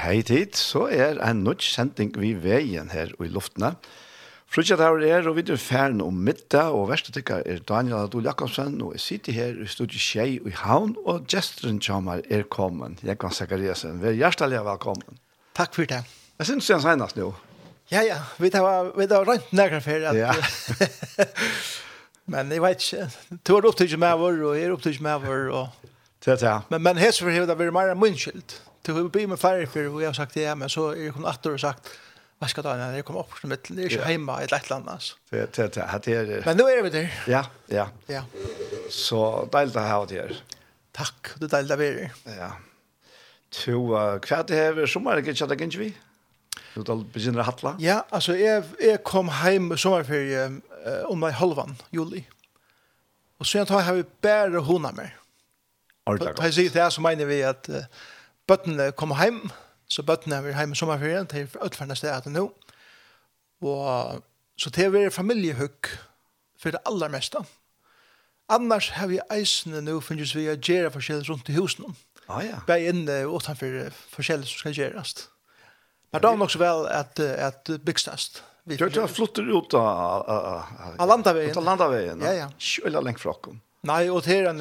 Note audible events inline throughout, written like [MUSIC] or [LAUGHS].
hei tid, så er en nødt sending vi veien her i luftene. Frutjet her er, og vi er ferdig om middag, og verste tykker er Daniel Adol Jakobsen, og jeg sitter her i studiet Kjei i Havn, og gesteren kommer er kommen. Jekvann Zakariasen, vær hjertelig velkommen. Takk for det. Jeg synes det er senest nå. Ja, ja, vi tar, vi tar rønt nærkere for at... Ja. [LAUGHS] men jeg vet ikke, du er opptidget med vår, og jeg er opptidget med vår, og... Det er det. Men, men hese for det vært mer munnskilt. Du har bygd med færre for, og jeg har sagt det, men så er jeg kommet atter og sagt hva skal ta när jeg kommer opp, som ett det är ju hjemme, i eller annet, altså. Det det det hade det. Men nå er vi der. Ja, ja. Ja. Så deilig å ha det här. Tack, det deilig å være. Ja. To er det her, som er det ikke jag ikke vi. Du då begynner å hatla? Ja, altså, jeg, jeg kom hjem hem sommarferie om meg halvan juli. Och sen tar jeg bare vi mer. Ordentlig med. Jeg sier det så mener vi at... Uh, bøttene kom hjem, så bøttene er hjemme i sommerferien, til ødelferdende stedet til nå. Og så til å være for det aller meste. Annars har vi eisene nå finnes vi å gjøre forskjellig rundt i husene. Ah, ja. Bare inne og utenfor forskjellig som skal gjøres. Men da er nok så vel at, at byggstast. Vi har ikke flytter ut av, av, landaveien. Av landaveien. Ja, ja. Kjøla lengt fra Nei, og det er en,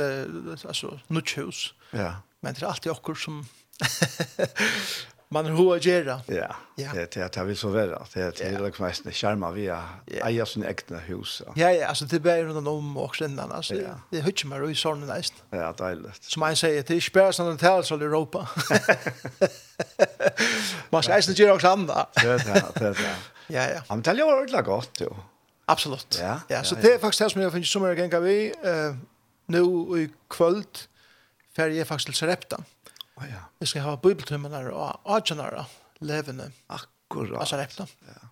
altså, hus. Ja. Men det er alltid okkur som [LAUGHS] man er hoa göra. Ja. Ja, det det har vi så väl. Det det är liksom mest charma vi äger sin egna hus. Ja, ja, altså det blir rundt om och sen alltså det er hutch mer i sån näst. Ja, deiligt. Som [LAUGHS] man sier, det er ikke spärr sånn en här så Europa. Man skal eisen gjerra ska inte göra också det, Ja, ja, ja. Ja, ja. Men det är ju gott jo. Absolutt. Ja, ja, så det er faktisk det som jeg finner som er gänga vi eh nu i kväll jeg faktisk til Sarepta. Mm Oh, ja. Vi skal ha bibeltømmene og atjenere levende. Akkurat. Altså repte. Ja.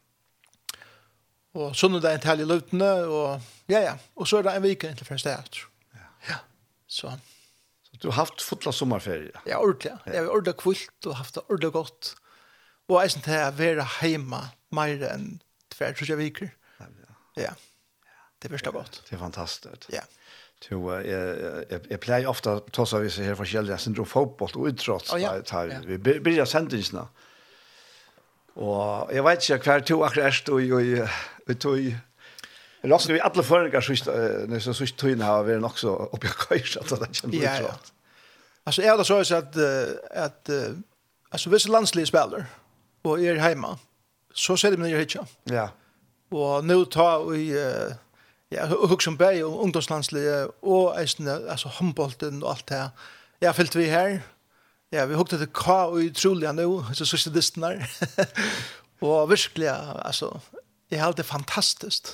Og sånn er det en tale i løtene, og ja, ja. Og så er det en vike til første dag. Ja. ja. Så. Så du har haft fotla sommerferie? Ja, ordentlig. Ja. Jeg har ordentlig kvilt og haft det ordentlig godt. Og jeg synes det er å være hjemme mer enn tver, tror jeg, viker. Ja. ja. Det er virkelig godt. Det er fantastisk. Ja to jeg, jeg pleier ofte å ta seg visse her forskjellige, jeg synes jo fotboll og utrått, oh, ja. tar, vi begynner sendingsene. Og jeg vet ikke hver to akkurat erst, i jeg tog, jeg vi alle føringer, når så synes tøyene har vært nok så oppi av køyre, at det kommer ja. Altså, jeg har da så at, at altså, hvis landslige spiller, og er hjemme, så ser de meg når. Ja. Og nå tar vi, uh, ja, hugsa om bæg og ungdomslandslige og eisne, altså håndbolten og alt det her. Ja, fyllt vi her. Ja, vi hugte til hva [LAUGHS] og utrolig nu, så sørste disten her. og virkelig, altså, jeg har det fantastisk.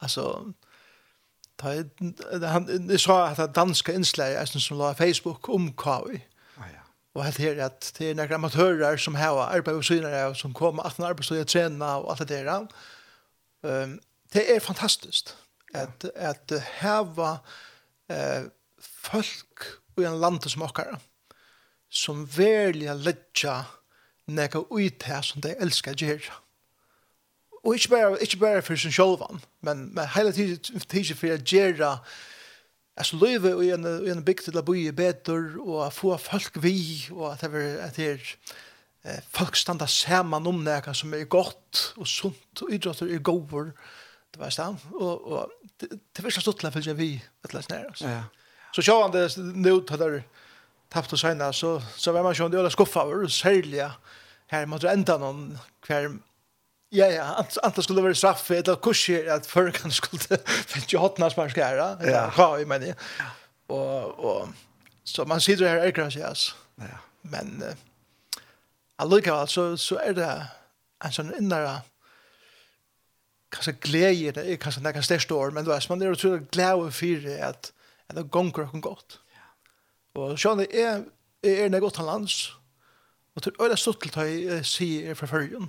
Altså, ta, han, jeg sa at det danske innslag eisne som la Facebook om hva og Og helt her at det er noen amatører som har arbeid og synere, som kommer 18 arbeid og trener og alt det der. Um, det er fantastisk. At, at heva eh, folk i en land som okkara, som velja ledja neka ut her som de elskar gjerra. Og ikke bare, ikke bare for sin sjolvan, men, men hele tiden for å gjøre Alltså löve och en en bygd till att bo i bättre och få folk vi och att det är att det folk standa saman om det som är gott och sunt och idrotter är gover, det var stam och och det första stort för jag vi ett läs oss. Ja. Så så han det nu tar där tappt och sina så så var man ju ändå skuffa över sälja här mot ända någon kvar Ja, ja, antar skulle vara straff eller kurser att för kan skulle [LAUGHS] fett ju hotna man ska göra. Ja, ja, men menar. Och och så man sitter här är kanske. Ja. Men uh, alltså så så är det en sån inre kanskje glede, det er kanskje nekken største år, men du vet, man er utrolig glede for at, at det gonger dere godt. Og sånn, jeg, jeg er nær godt av lands, og til øyne stått til jeg sier fra førjen,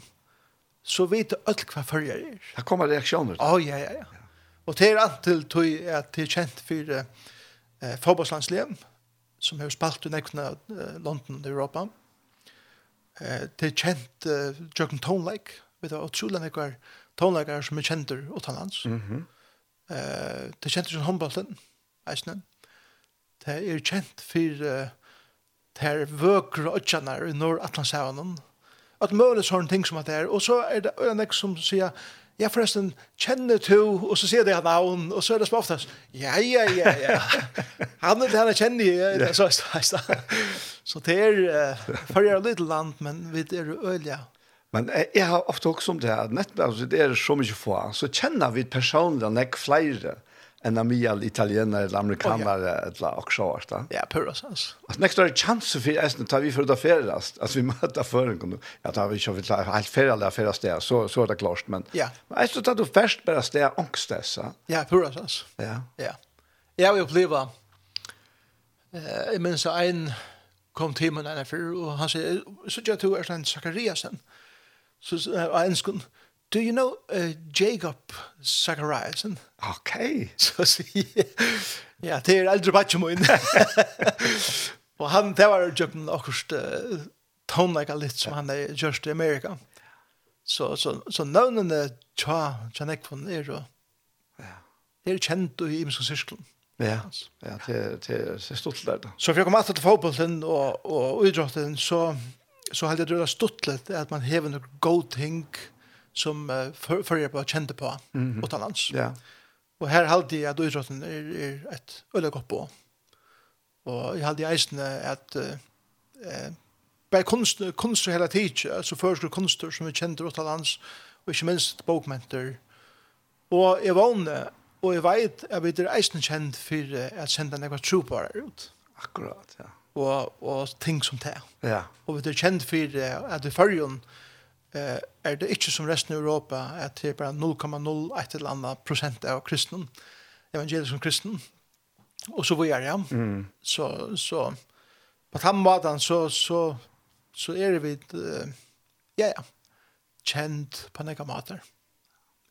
så vet jeg alt hva førjer er. Det kommer reaksjoner. Å, oh, ja, ja, ja. Og til alt til tog at det er kjent for eh, forbundslandslev, som har spalt i nekkene eh, London og Europa. Eh, det er kjent eh, Jørgen Tonelike, vet du, og trolig nekker, eh, tonleikere som er kjenter utenlands. Mm -hmm. uh, det er kjent som håndbolten, eisne. Det er kjent for uh, det er vøkere øtjaner i Nord-Atlantshavnen. At mulig sånne ting som at det er. Og så er det øyne som sier, ja forresten, kjenner du, og så sier det han navn, og så er det som oftast, ja, ja, ja, ja. [LAUGHS] han er det han kjenner, ja, ja. Så, så, så, så det er uh, for jeg er litt [LAUGHS] land, men vi er øyelig Men jeg, jeg har ofte også om det her, nettopp altså, det er så mye få, så kjenner vi personlig nekk flere enn av mye italienere eller amerikanere oh, ja. eller også hvert. Ja, pur også. Altså, nekk er det for jeg, tar vi for det ferdigast, at vi [LAUGHS] møter før en kunde. Ja, tar vi ikke for det helt ferie eller ferie sted, så, så er det klart, men ja. men jeg tar du først bare sted ångstessa. Ja, pur også. Ja. Ja. Jeg har opplevd, jeg minns en kom til meg denne fyr, og han sier, så gjør du er sånn Zakariasen, so uh, en skund, Do you know uh, Jacob Zachariasen? Okay. [LAUGHS] Så so, sier ja, det er eldre bare min. [LAUGHS] og han, det var jo en akkurat uh, tonleika litt som han er gjørst i Amerika. Så, så, så navnene tja, tja nekvun er jo er kjent i imenske sysklen. Ja, ja, det, det, det er stort der da. Så for jeg kom alltid til fotbollen og, og idrotten, så så har det rullat stuttlet at man hever en god ting som uh, för for, jag bara kände på mm -hmm. åt annans. Ja. Og her hade jeg at idrotten er, er et öle godt på. Og jeg jag hade eisen att uh, bare kunst, kunst hele tiden alltså först konster som vi kjente utenlands, og ikke minst bokmenter. Og jeg vann og jeg vet at jag vet det eisen känd för att sända några troparer ut. Akkurat, ja og, og ting som det. Ja. Og vi er kjent for at i førjen eh, er det ikke som resten av Europa at det er bare 0,01 eller annet prosent av kristne, evangelisk som kristne. Og så vi er, ja. Mm. Så, så på den måten så, så, så er vi ja, ja, kjent på en måte.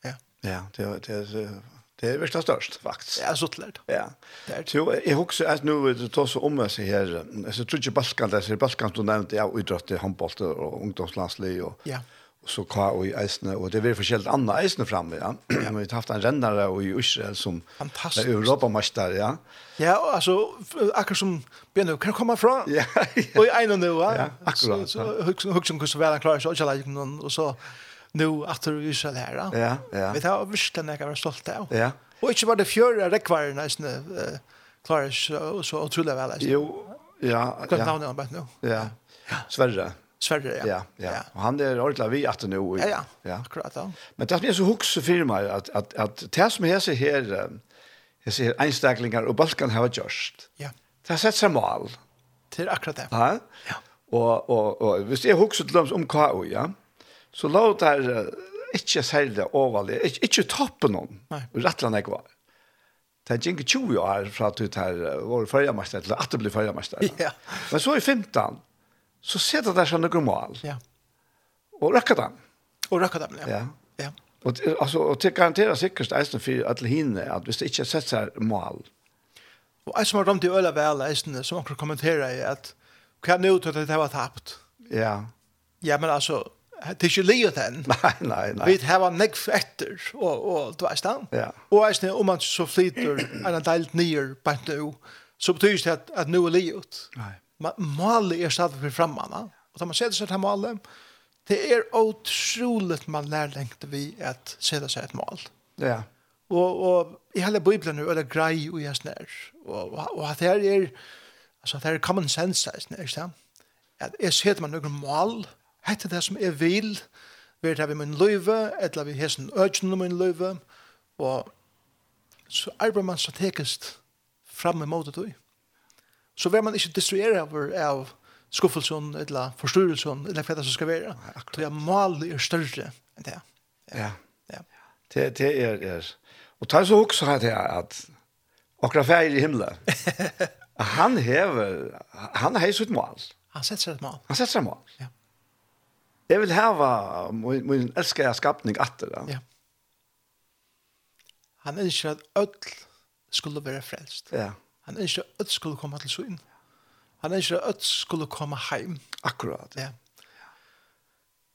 Ja. Ja, det er, det er Det är värsta störst faktiskt. Ja, så klart. Ja. Det Så jag huxar att nu det tar så om sig här. Alltså tror jag Balkan där, Balkan du nämnde ja idrott, handboll och ungdomslandslag och Ja. Och så kvar och i Eisne och det blir förskällt andra Eisne framme [CLEARS THROAT] ja. Jag har ju haft en rännare och i Israel som fantastisk Europamästare [LAUGHS] ja. Ja, alltså akkurat som Benno kan komma från. Ja. Och i en nu ja. Akkurat. Så huxar huxar kus väl klar så jag lägger någon och så nu att du Israel här. Ja, ja. Vi tar visst den jag var stolt av. Ja. Och inte bara det fjärde rekvarna i snö klarar så så otroligt väl. Jo, ja, ja. Kan ta nu. Ja. Sverre. Sverre, ja. Ja, ja. Og han er ordentlig vi att nu. Ja, ja. ja. Akkurat da. Men det är så hukse for meg at, at, at det som jeg ser här jeg ser einstaklingar og balkan har gjort. Ja. Det har sett seg mal. Det er akkurat det. Ja. Ja. Og, og, og hvis jeg visst til dem om KO, ja. Så la det her ikke særlig overlig, ikke, ikke toppe noen, rettelig jeg var. Det er ikke 20 år fra at det her var førjemester, eller at det blir førjemester. [LAUGHS] Ja. Men så i 15, så ser det der sånn noen mål. Ja. Og røkker dem. Og røkker dem, ja. ja. ja. Og, altså, og til garanterer sikkert eisen for alle hinne, at hvis det ikke er sett seg mål. Og som har ramt i øla vel, eisen, som akkurat kommenterer, at hva er nå til at det var tapt? Ja. Ja, men altså, Det er ikke livet enn. [LAUGHS] Nei, nei, nei. Vi har nekv etter, og, og du veist det. Ja. Og eisne, om man så flyter [CLEARS THROAT] en deilt nyer på en nu, så betyr det at, at nu er livet. Nei. Men målet er stadig for fremmene. Og da man setter seg til målet, det er utroligt man lær lengt vi at sette seg et mål. Ja. Og, og i hele Bibelen er det grei og jeg snær. Og, og at det er, altså, det er common sense, eisne, ikke sant? At jeg setter man noen mål, og Hette det som jeg vil, vil det vi min løyve, eller vi hesten økene min løyve, og så arbeider man strategisk fram imot det tog. Så vil man ikke distruere av, av skuffelsen, eller forstyrrelsen, eller hva det som skal være. Så jeg maler er større enn det. Ja. ja. Det, det er, er. Og ta så også at, jeg at akkurat feil i himmelen, [LAUGHS] han hever, han har sitt mål. Han setter seg et mål. Han setter seg et mål. Ja. Jeg vil hava min, min elskede skapning atter. Da. Ja. Han ønsker at ødel skulle være frelst. Ja. Han ønsker at ødel skulle komme til syn. Han ønsker at ødel skulle komme heim. Akkurat. Ja.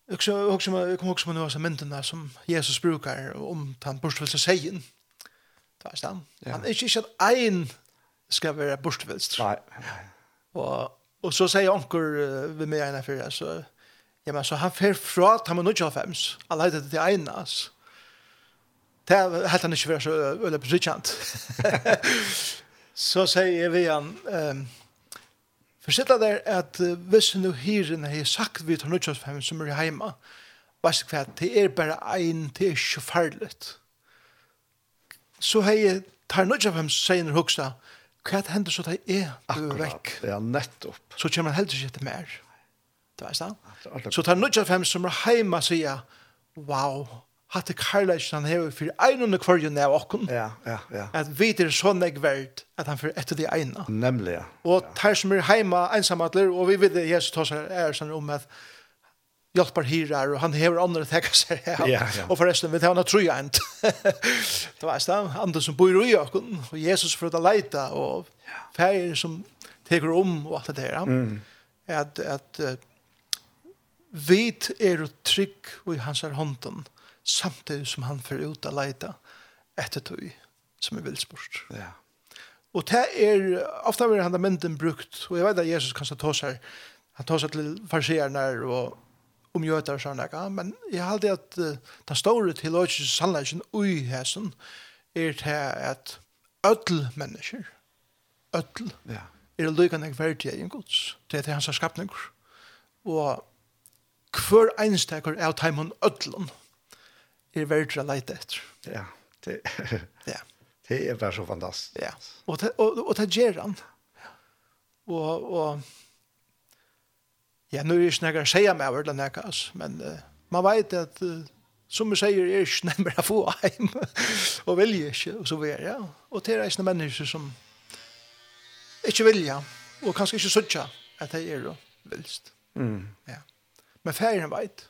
Jeg kom også med noen av myndene som Jesus brukar om han bortfølse seien. Det er stand. Han ønsker ikke at ein skal være bortfølst. Nei. Og, og så sier onker uh, ved meg ene før, så Ja, men så han fer fra at han var nødt til fems. Han leide det til Einas. Det er helt han ikke vært så øyne besøkjent. så sier jeg ved han, um, forsittla der at uh, hvis nu hyren har sagt vi tar 95 som er hjemme, vet du hva, det er bare ein, det er ikke farligt. Så har jeg tar nødt til fems, sier han huksa, hva hender så det er du vekk? Ja, nettopp. Så kommer han heller ikke til mer. Du vet det? Så tar nødja fem som er heima sier, wow, hatt det karlæs han hever for einunde kvarjen av okken. Ja, ja, ja. At vi er så nek verd at han fyrir etter de eina. Nemlig, ja. Og tar som er heima ensamadler, og vi vet det Jesus tar seg er sånn om at hjelper hirar, og han hever andre täcka seg her. Ja, ja. Og forresten, vi tar hana tro jag inte. det var stan som bor i öknen og Jesus for att leta og feir som teker om og alt det der. Mm. At, at, uh, vit er trygg i hans hånden, samtidig som han fer ut og leita etter tog som er vilsport. Ja. Og det er, ofta vil han da mynden brukt, og jeg vet at Jesus kanskje tar seg, han tar seg til farsierne og omgjøter og sånn, ja, men jeg har alltid at uh, den store teologiske sannleggen ui hesen er til at ødel mennesker, ødel, ja. er lykkende verdige i en gods, det er til hans skapninger. Og hver einstekker av teimen ødlån er verdt å leite etter. Ja, det, [LAUGHS] ja. det er bare så fantastisk. Ja, og, det, og, og det gjør han. Og, og ja, nå er det ikke noe å si meg over denne kass, men uh, man vet at uh, som vi sier, er ikke nærmere å få hjem, og vilje ikke, og så videre. Ja. Og det er ikke mennesker som ikke vilja, og kanskje ikke søtja at det er vilst. Mm. Ja. Men færen veit.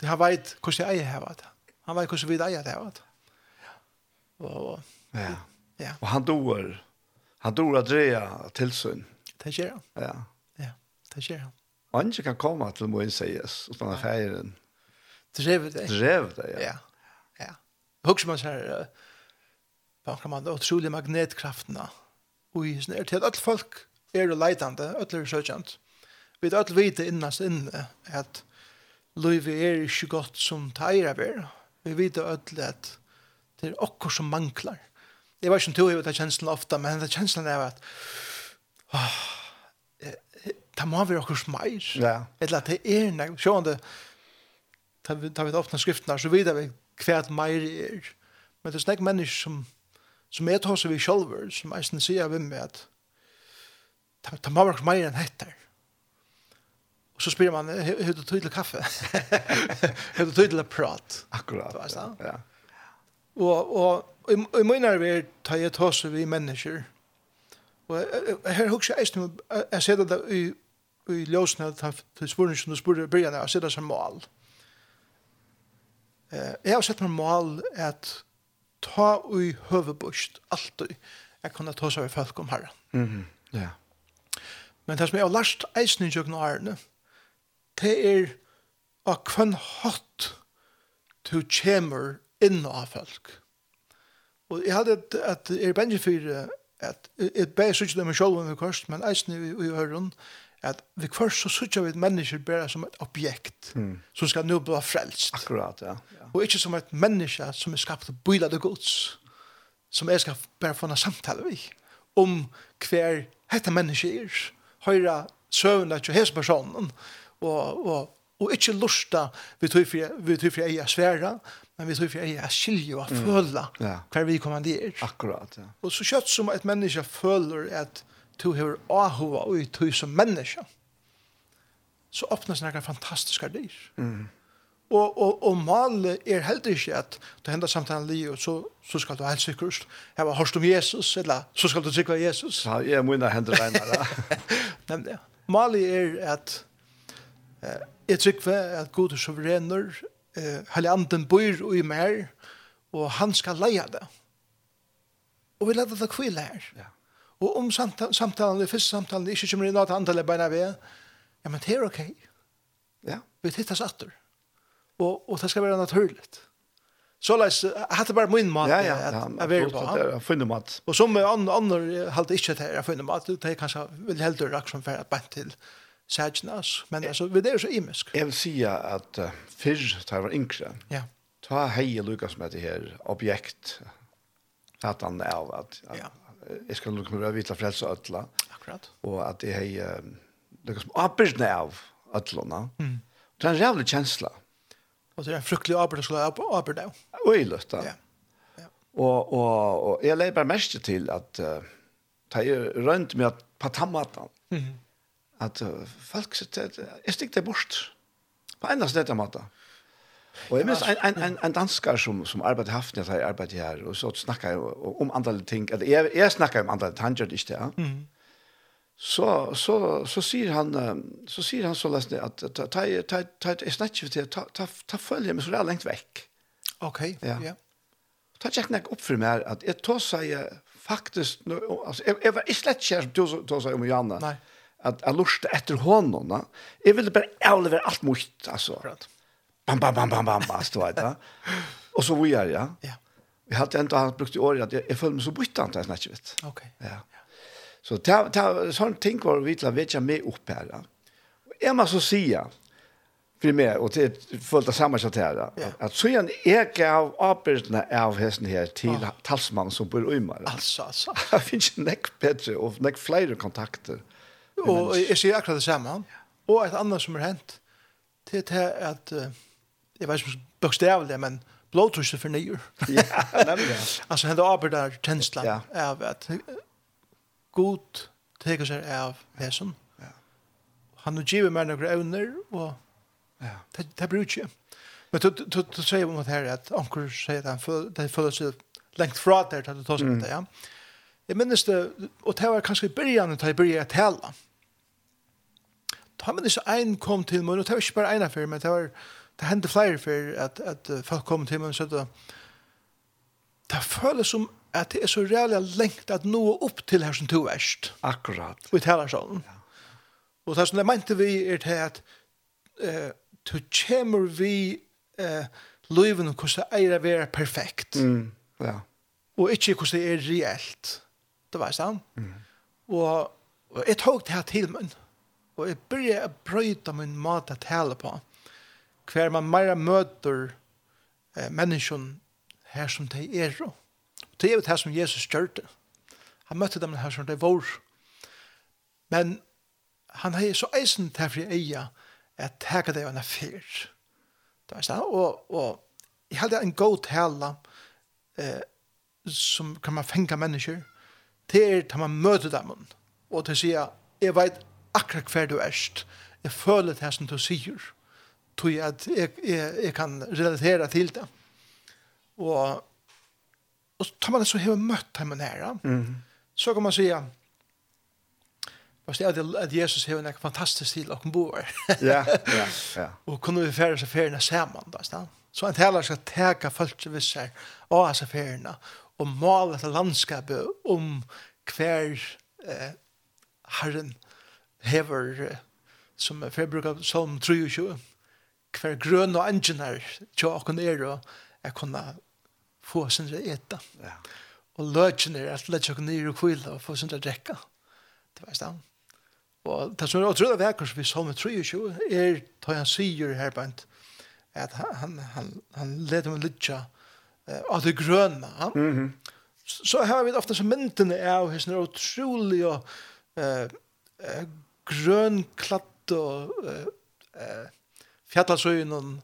Det han veit hvordan jeg har det. Han veit hvordan vi eier det Ja. vært. Og, ja. ja. Og han dår. Han dår at dreja tilsyn. Det skjer han. Ja. Ja, det skjer han. Andre kan komme til må innsies, utan er færen. Drev det. Drev det, ja. Ja, ja. Hugs man sier, uh, kan man da, utrolig magnetkraftene. Og sånn er til at alle folk er leitande, alle er søkjent. Ja Vi er alle vite innast inne at livet er ikke godt som teir vi er. Vi vet alle at det er okkur som manglar. Jeg vet ikke om du har hatt kjenslen ofta, men det kjenslen er at åh, det må være okkur som meir. Ja. Eller at det er nek, sjående, tar vi, tar vi åpna skriftene, så vidar vi hva et meir er. Men det er snakk mennesker som, som er tås vi sjolver, som eisen sier vi med at det må være okkur meir enn hettar. Och så spyr man hur du tog till kaffe. [LAUGHS] Hur du tog till prat. Akkurat. Ja. ja. Och och i mina vi tar jag tas vi människor. Och här hooks jag istället jag ser att i i lösna att det som du spurade början jag ser det som mål. Eh jag har sett mig mål att ta i huvudbust alltid. Jag kunde ta sig i folk om herren. Mhm. Ja. Men det som jag har lært eisen i kjøkken og ærene, det er av hvem hatt du kommer inn av folk. Og jeg hadde et, et er benge for at et bæg sykje det med sjolven ved kvart, men eisen i, i høren, at vi kvart så sykje vi mennesker menneske bare som et objekt mm. som skal nå bli frelst. Akkurat, ja. ja. Og ikke som et menneske som er skapt bøyla det gods, som jeg skal bare få en samtale vi om hver hette menneske er, høyre søvnene til hese personen, og, og, og ikke lusta vi tog for jeg er svære, men vi tog for jeg er skilje og føle ja. hver vi kommanderer. Akkurat, ja. Og så kjøtt som et menneske føler at du har ahova og du som menneske, så åpnes noen fantastiske dyr. Mm. Og, og, og malet er heller ikke at du hender samtalen li, og så, så skal du helt sikkert hava hørst om Jesus, eller så skal du sikre Jesus. Ja, jeg må inn og hender regner det. Nemlig, malet er at Jeg trykker at Gud er suverener, hele anden bor i mer, og han skal leie det. Og vi leder det kvile her. Ja. Og om samtalen, samtalen, første samtalen, ikke kommer inn at antallet beina ved, ja, men det er ok. Ja. Vi tittas atter. Og, og det skal være naturligt. Så läs hade bare min mat ja, ja, at vara på. Ja, funna mat. Og som med andre, andre halte ikke til å finne mat, det er kanskje veldig heldig rakt som fer at bant til, sætjen oss. Men altså, vi er jo så imisk. Jeg vil si at uh, fyrr, da jeg var yngre, ja. ta hei Lukas med det her objekt, at han er av at, at ja. jeg skal lukke meg vite frelse og ødla. Akkurat. Og at jeg hei uh, Lukas med arbeidene av ødlene. Mm. Det er en rævlig kjensla. Og det er en fruktelig arbeid skulle jeg arbeid av. Øyeløst, da. Ja. ja. Og, og, og jeg leier bare mest til at uh, ta er rønt med at på tammatan. Mm -hmm at uh, folk sitter, jeg stikker det bort. På enda stedet måte. Og jeg minns en, en, en, en danskar som, som arbeidde haft når jeg arbeidde her, og så snakka jeg om andre ting. Eller jeg, jeg snakka om andre ting, han gjør det ikke det. Ja. Mm. Så, så, så sier han, så sier han så løsne, at ta, ta, ta, ta, jeg snakker ikke til, ta, ta, ta følge meg så det er lengt vekk. Ok, ja. ja. Ta tjekk nek opp for meg at jeg tog seg faktisk, altså, jeg, jeg var ikke slett kjær som tog seg om Janne. Nei att att lusta efter honom. Va? Jag ville bara överlämna allt mot alltså. Bam bam bam bam bam fast då va. Och så vi är ja. Ja. Vi hade ändå han brukt i år att jag, jag föll mig så bytte han snackar vet. Okej. Okay. Ja. Så ta ta sån ting var vi till vetja med upp här. Ja. Och är man så sia för mig och det av samma sätt här ja. att så en eka av arbetena av hästen här till oh. talsman som bor i Umeå. Alltså alltså. Det [LAUGHS] finns näck bättre och näck fler kontakter. Ja Og jeg sier akkurat det samme. Og et annet som er hent, det er til at, jeg vet ikke om bokstavelig, men blåtrusje for nyer. Ja, nemlig. [LAUGHS] altså, hent og der tjenslan ja. av at god teker seg av hesen. Ja. Han har givet meg noen evner, og ja. det, det bruker jeg. Men du, du, du sier om det her, at anker sier at han det føler seg lengt fra der til det tar seg mm. det, ja. Jeg minnes det, og det var kanskje i byrjan, da jeg begynte å tale, Da har man ikke en kom til meg, og det var ikke bare en affær, men det var, det hendte flere for at, at folk kom til meg, og så det, det føles som at det er så reale lengt at nå opp til her som to verst. Akkurat. Og i taler sånn. Ja. Og det som det mente vi er til at eh, du kommer vi eh, løyven og hvordan det er å være perfekt. Mm. Ja. Og ikke hvordan det er reelt. Det var sånn. Mm. Og, og jeg tok det her til meg. Mm Og jeg begynte å brøyta min mat å tale på. Hver man mer møter eh, mennesken her som de er. Og det er jo det som Jesus gjør det. Han møtte dem her som de var. Men han har så eisen til fri eia at teka det av en affyr. Og, og jeg hadde en god tale eh, som kan man fenga mennesker til er man møter dem. Og til å si, jeg vet akkurat hver du erst. Jeg føler det som du sier, tror jeg at jeg, jeg, jeg kan relatera til det. Og, og så tar man det så har møtt dem her. Mm. Så kan man si Fast det är att Jesus har en fantastisk stil och bor. Ja, ja, ja. [LAUGHS] Och kunde vi färdas affärerna samman då, stann. Så han talar ska täcka folk som visar av hans affärerna och måla till landskapet om hver eh, herren hever, som jeg bruker som 23, hver grøn og engineer til å kunne er og jeg kunne få sin etta. Ja. Og løgjen er at løgjen kunne er og kvile og få sin rekka. Det var stand. Og det som er utrolig vekkert vi som 23 er da han sier her bant at han, han, han leder med uh, av det grønne. Mm -hmm. Så så har vi ofte som myndene er og hans er utrolig og uh, grøn klatt og eh, fjallasøyen og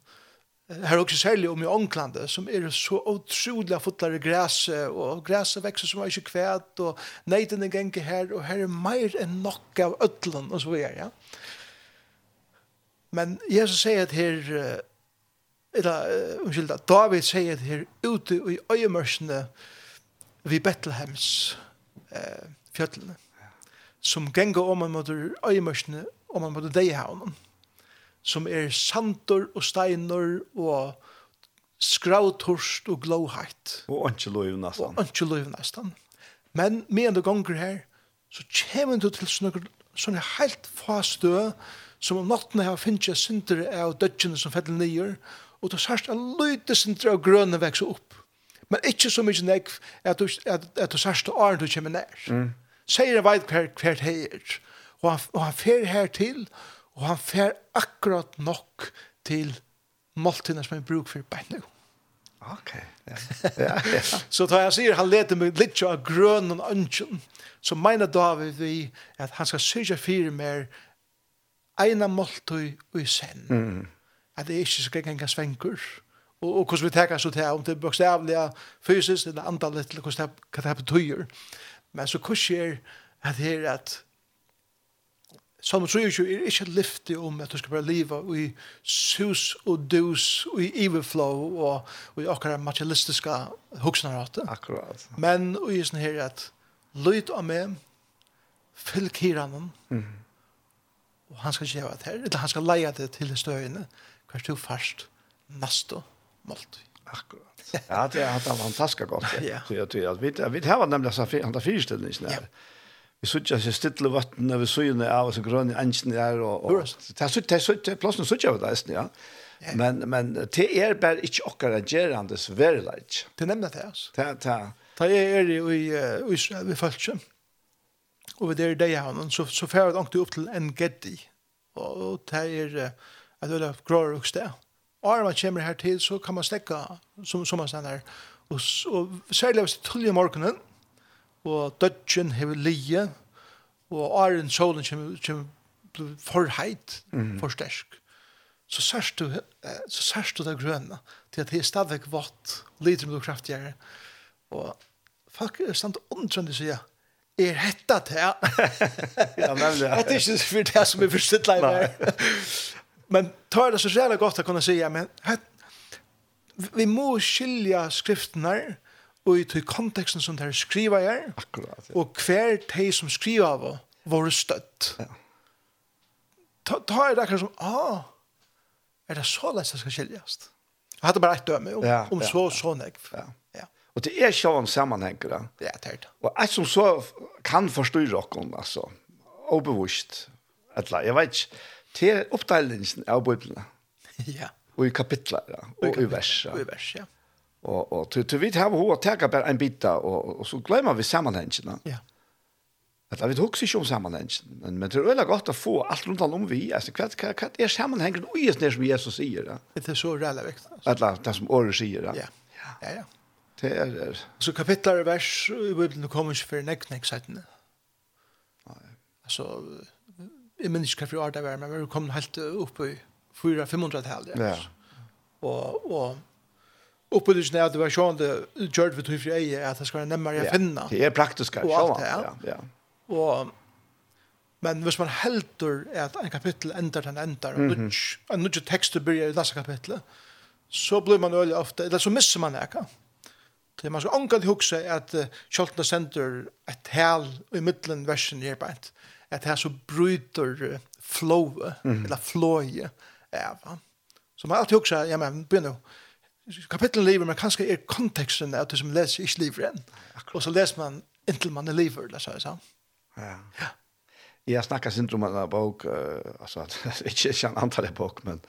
her også særlig om i Ånglande, som er så utrolig fotlare græse, og græse vekser som er ikke kvæt, og neiden er genge her, og her er mer enn nok av ødlen, og så videre, ja. Men Jesus sier at her, eller, umkyld, at David sier at her ute i øyemørsene, vi Betlehems eh, fjøtlene som genga om man mot øyemørsene, om man mot deihavnen, som er santor og steiner og skrautorst og glåheit. Og ikke løyv nesten. Og ikke lov nesten. Men med en ganger her, så kommer du til sånne, sånne helt fastø, som om natten her finnes jeg synder av dødgjene som fettler nye, og du sørst en løyte synder av grønne vekse opp. Men ikke så mye nek at du, at, at du sørst av åren du kommer nær. Mm. Sier han veit hver, hver det er. Og han, og han fer her til, og han fer akkurat nok til måltidene som han bruk for bein nå. Ok. Ja. [LAUGHS] Ja, ja. så da jeg sier han leter meg litt av grøn og ønsken, så mener David vi at han skal syrja fire mer ena måltøy og i sen. Mm. At det ikke skal gjenga svenker. Og, og hvordan vi tenker så til, om det er bokstavlig, fysisk eller antallet, eller hvordan det, hva det betyr. Men så hva er at her at Salmo 23 er ikke lyftig om at du skal bare leva i sus og dus og i overflow og, og i akkurat materialistiske hoksnarate. Akkurat. Men og i sånn her at lyd av meg, fylg hiranen, mm. og han skal gjøre det her, eller han skal leie det til støyene, hver du først, neste målt. Akkurat. [LAUGHS] ja, det har varit fantastiskt gott. ja. Så jag tror att vi vi har nämligen så han andra fyrställningar. Ja. Vi söker sig stilla vatten över sjöarna av så gröna ängen där och och det så det så platsen söker vi där ja. Men men det är bara inte ochkara gerandes very light. Det nämnde det oss. Ta ta. Ta är i i Israel vi falske. Och vi är i jag har så så färd ångt upp till en geddi. Och det är att det är grå och stä. Og når man kommer her til, så kan man stekke som, som man stender. Og, og særlig hvis det er tullig morgenen, og dødgen hever lije, og åren solen kommer, kommer for heit, mm. for stersk. Så sørst du, så sørst du det grønne, til at det er stadig vått, lite med kraftigere. Og folk er stand omtrende sier, er hetta det? [LAUGHS] ja, nemlig. [LAUGHS] Det er ikke for det som er forstått leir. [LAUGHS] Men tar det så jävla gott att kunna säga men het, vi må skilja skrifterna og i kontexten som de skriva är. Akkurat. Ja. og hver de som skriva av våre stött. Ja. Ta ta det akkurat som ah är det så lätt att ska skiljas. Jag hade bara ett döme om, ja, om ja, så ja. så näck. Ja. ja. Och det är ju en sammanhang då. Ja, det er det. Och et som så kan förstå rocken alltså. Obevisst. eller jag vet ikke, til oppdelingen av Bibelen. [LAUGHS] ja. Og i kapitler, ja. og i vers. Ja. Og i vers, ja. Og, og til, til vi har hva tega bare en bit, og, og så glemmer vi sammenhengene. Ja. At vi husker ikke om sammenhengene, men, men det er veldig godt å få alt rundt om vi. Altså, hva, hva, hva er sammenhengene og just det som Jesus sier? Ja? Det er så veldig viktig. Altså. Eller det som året sier. Ja, ja, ja. ja. Det er, er. Så kapitler og vers i Bibelen kommer ikke for nekk, nekk, nekk, nekk, nekk, jeg minns ikke hva for året det var, men vi kom helt opp i 400-500-tallet. Ja. Og, og oppe er at det var sånn det gjør vi tog for eie, at det skal være nemmere å finne. Det er praktisk, og alt det. Ja. ja. Og, men hvis man helter at en kapittel ender den ender, mm -hmm. og en nødvendig tekst blir i neste kapittel, så blir man øyelig ofte, eller så misser man det, ikke? Det man skal omgå til huske at uh, Kjoltene sender et tal i middelen versen i arbeid at det er så bryter flow mm. eller fløy, av. Ja, Så man alltid också ja men börja kapitlet lever men kanskje er konteksten att det som leser i lever enn. Och så läser man inntil man er lever eller så så. Ja. Ja. Jag snackar syndrom om en bok alltså altså, inte [LAUGHS] ikke en antall bok men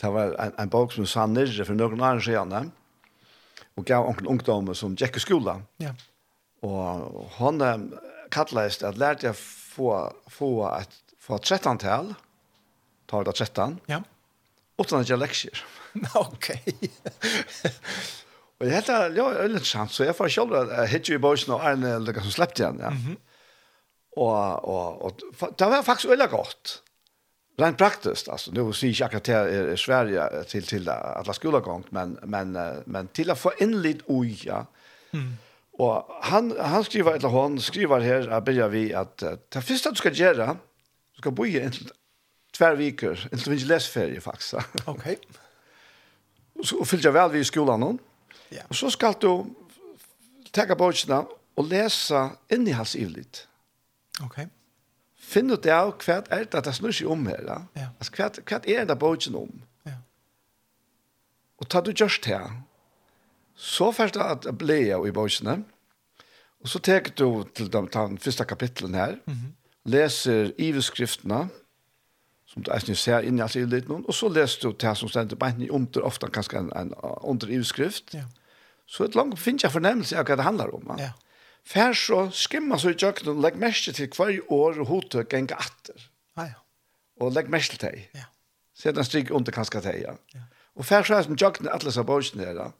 det var en, en bok som sanner för några år sedan och gav onkel ungdommer som gick i skolan. Ja. Och han kallades at lærte jeg få, få att få 13 tal tar det 13. Ja. Utan att jag läxer. Okej. Och det heter ja ölen sant så jag får själv att hit ju boys nå en eller som släppte igen, ja. Mhm. Och och och det var faktiskt öliga gott. Rent praktiskt alltså nu ser jag att det är Sverige till till alla skolgång men men men till att få in lite oja. Mhm. Og han, han skriver, eller hon skriver her, jeg begynner vi at uh, det første du skal gjøre, du skal bo i en tver viker, en til vi lesferie faktisk. ok. Og så fyller jeg vel vi i skolen nå. Ja. Og så skal du takke bøkene og lese innehalsivligt. Ok. Finn ut av hva er det det snur seg om her. Da? Ja. Altså, hva, hva er det bøkene om? Ja. Og ta du gjørst her, Så først at jeg ble i bøysene, og så tek du til de, den første kapitlen her, mm -hmm. leser iveskriftene, som du eisen ser inn i alt i litt noen, og så leser du det som stender på en under, ofte kanskje en, en under iveskrift, ja. så et langt finner jeg fornemmelse av hva det handler om. Ja. ja. Fær så skimmer så i kjøkkenen, og legg mest til hver år og hodet ganger atter. Ja, ja. Og legg mest til deg. Ja. Så Sedan stryk under kanskje deg, ja. ja. Og fær så er som kjøkkenen, alle som bøysene her, ja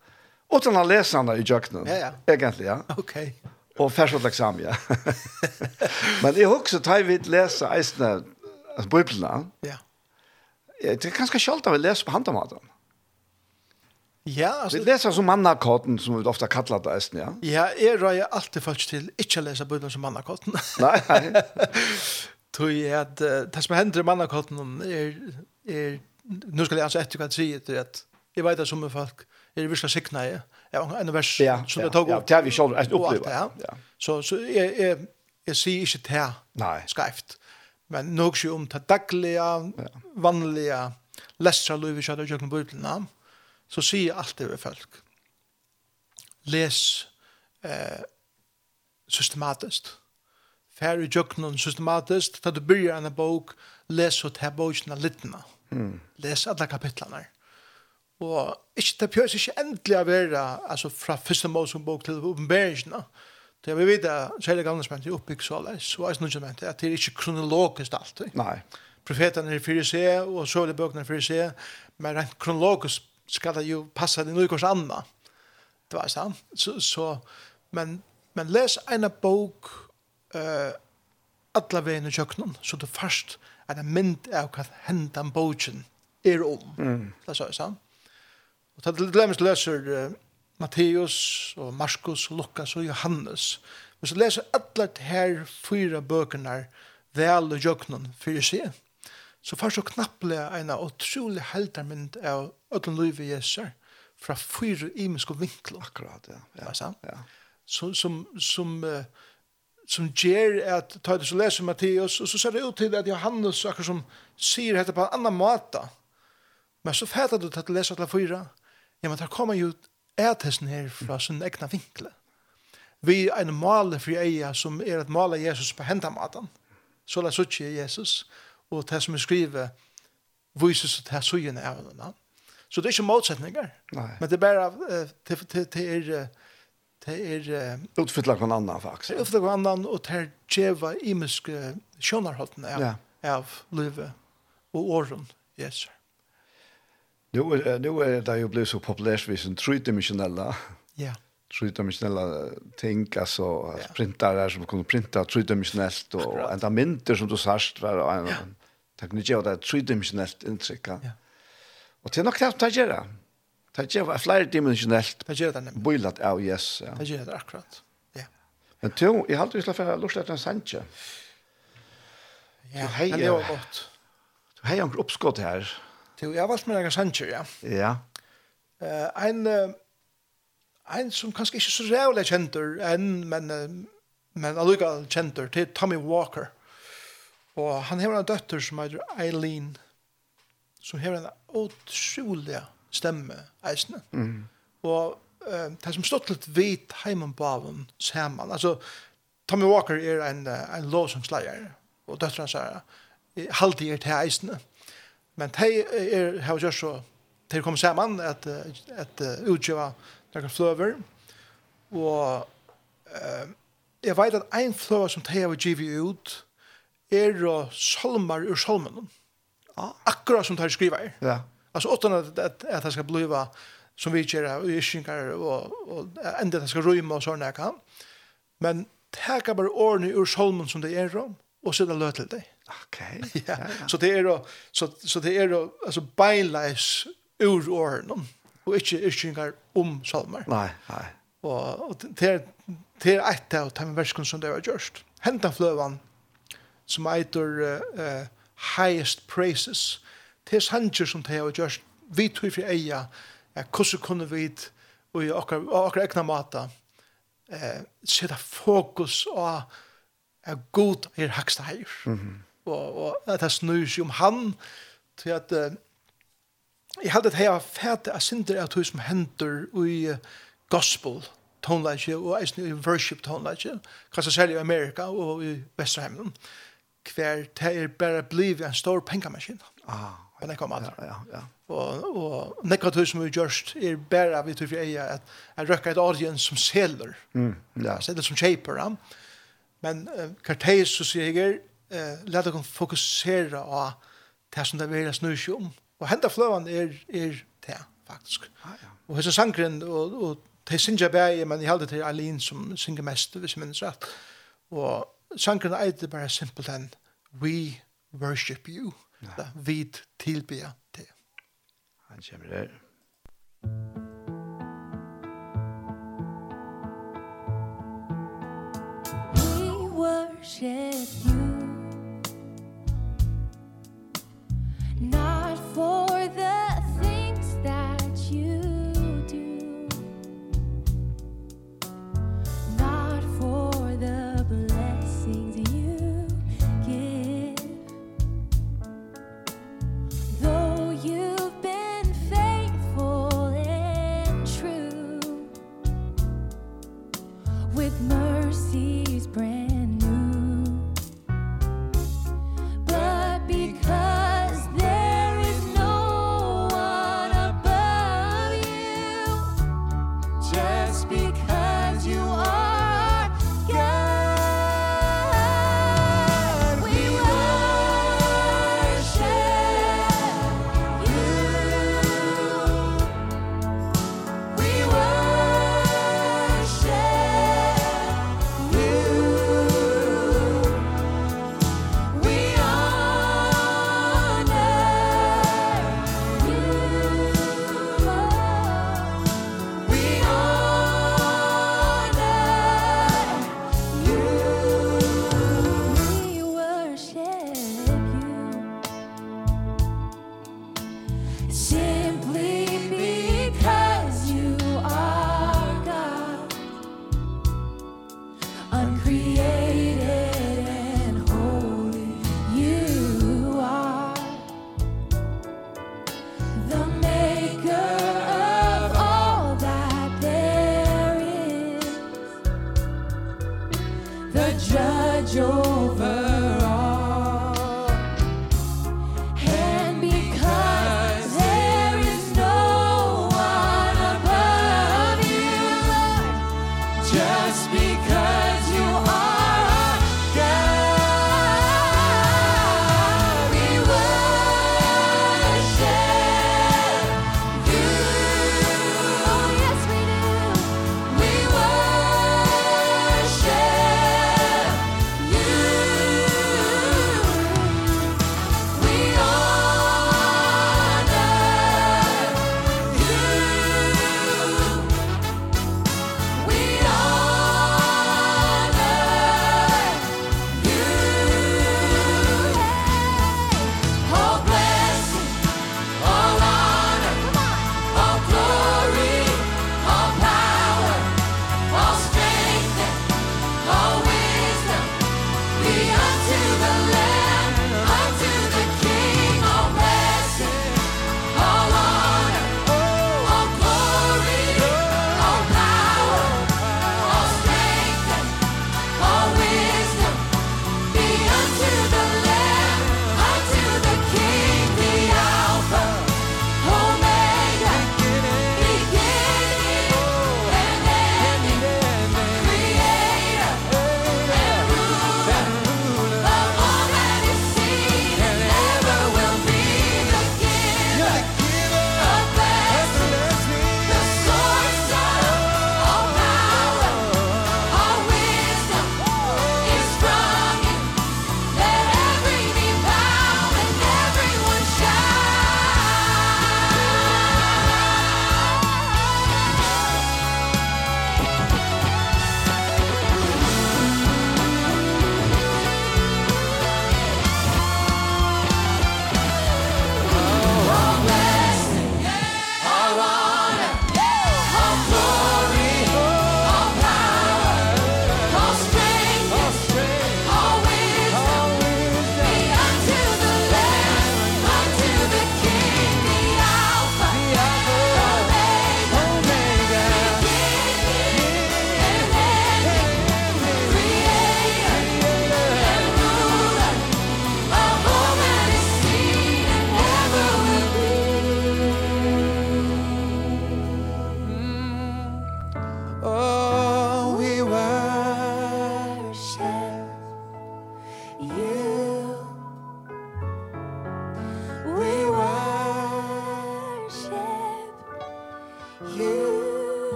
Och sen har läsarna i jöknen. Ja, ja. Egentlig, ja. Okej. Okay. Och färskt examen, ja. [LAUGHS] Men det är också tar vi läsa eisne alltså biblarna. Ja. Det är ganska kjalt att vi läser på handamaten. Ja, alltså vi läser som mannakotten, som vi ofta kallar det eisen, ja. Ja, är röjer alltid folk till inte läsa bibeln som mannakorten. nej, nej. Tror at uh, det som händer i mannakorten er är nu ska altså alltså efter vad säga det att jag vet att som folk er det vissa sikna är en vers ja, som ja, det tog upp. Ja, det har vi själv att uppleva. Ja. ja. Så så jeg, jeg, jeg sier ikke det Nei. Nej. Men nok ikke om det daglige, ja. vanliga lästra livet så där jag bøyblene börja namn. Så ser allt det folk. Les eh systematiskt. Färre jöknon systematisk. Da du begynner en bok, läs åt här boken littene. Mm. Les alle kapitlene. Mm Og ikke det pjøs ikke endelig å være, altså fra første Mosebok til oppenberingen, Det vi vet at hele gamle spent er oppbygg så leis, det noe som mente at det er ikke kronologisk alltid. Nei. Profetene er fyrir se, og så er det bøkene fyrir se, men rent kronologisk skal det jo passe til noe hos andre. Det var sant. Så, så, men, men les en bok uh, alla veien i kjøkkenen, så du først er det mynd av hva hendan boken er om. Mm. Det er så, sant? Og til glemmes leser uh, Matteus og Markus og Lukas og Johannes. Men så leser alle her fyra bøkene vel og jøknen for å se. Så først så knapple en utrolig heldermynd av Ødlen Løyve Jeser fra fyra imenske vinkler. Akkurat, ja. Ja, ja. ja. Som, som, som uh, som ger at ta det så läser Matteus och så ser det ut till att Johannes akkurat som ser heter på en annan måte. Men så fattar du att läsa alla fyra Ja, men der kommer jo ætesen her fra sin egna vinkle. Vi er en male for eia som er at male Jesus på hendamaten. Så la suttje Jesus, og det som er skrivet, vises at det sugen av henne. Så det er ikke motsetninger. Nei. Men det er bare, det, det, det er, det er... Utfytla kon annan, faktisk. Utfytla hver annan, og det er djeva imiske sjånarholdene av, ja. av livet og åren, Jesus. Nu är nu är det ju blivit så populärt vi som tridimensionella. Ja. Tridimensionella så alltså ja. printare som kunde printa tridimensionellt och ända mynter som du sagt var en ja. teknik av det tridimensionellt intryck. Ja. Och det är nog knappt att göra. Det gör flera dimensionellt. Det gör det nämligen. Boilat, ja, yes. Ja. Det gör det akkurat. Ja. Men du, jag har alltid lyssnat för att lust att en sanche. Ja, det var gott. Du har ju en uppskott här. Jo, jeg har valgt meg noen sanger, ja. Ja. Uh, en, uh, en som kanskje ikke så rævlig kjenter enn, men, uh, men allikevel kjentur, til Tommy Walker. Og han har en døtter som heter Eileen, som har en utrolig stemme, eisne. Mm. Og uh, det som stått litt vidt heimenbaven sammen, altså, Tommy Walker er en, en lovsangsleier, og døtteren sier, halvtid er til eisne. Mm Men de er, har gjort så, de kommer sammen at, at utgjøve noen fløver, og uh, jeg vet at en fløver som de har givet ut, er salmar ur salmen. Akkurat som de skriver. Ja. Altså, åttan at, at, at det skal blive som vi gjør av iskinger og, og enda det skal røyme og sånne kan. Men teka bare årene ur solmen som det er om, og sitte det til det Okej. Okay. [LAUGHS] ja. ja. Så det är då så så det är då alltså beinleis ur åren och inte yrkingar om salmer. Nej, nej. Og, og det er det är ett av de verskene som det var gjørst. Henta flövan som eitur uh, highest praises. Det er sanger som det var gjørst. Vi tog for eia, att hvordan kunne vi og i åkra egna mata eh, sätta fokus på att god er haksta heir. Mm -hmm og, og at det snur seg om han til at uh, jeg hadde det her fæte av synder av tog som hender i uh, gospel tonelage og eisen i worship tonelage kanskje særlig i Amerika og i Vesterheimen hver det er bare blivet en stor pengamaskin ah, men det kom aldri ja, ja, ja. og, og nekka tog som vi gjørst er bare vi tog for eia at jeg røkker et audience som seler mm, ja. seler som kjeper ja. men uh, karteis så sier jeg eh lat okkum fokusera á det som det vera snurr om. Og henda fløvan er er det faktisk. Ja, ja. Og hesa sangren og og te sinja bæði men i halda til Alin som synger mest hvis men så at og sangren er det bara simpelt enn we worship you. Ja. Da vid tilbya. Han kjemmer der. We worship you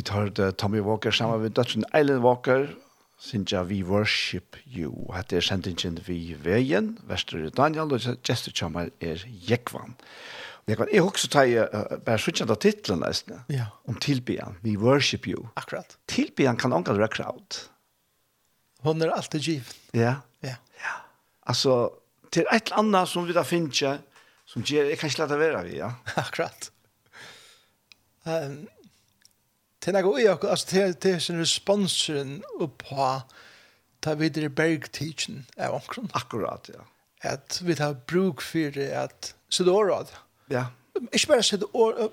Vi tar det Tommy Walker sammen med Dutchen Island Walker, Sinja We Worship You. Hette er sendingen vi veien, Vestre Daniel, og gestet kommer er Jekvan. Jekvan, jeg har også ta uh, bare suttet av titlen nesten, ja. om tilbyen, We Worship You. Akkurat. Tilbyen kan omgå være crowd. Hon er alltid giv. Ja. Ja. ja. Altså, til et eller annet som vi da finner, som gjør, jeg kan ikke lade være vi, ja. [LAUGHS] Akkurat. Um, til jeg og jeg, altså til, til sin responsen på ta videre bergtidsen av omkron. Akkurat, ja. At vi tar bruk for det at sitte året. Ja. Ikke bare sitte året,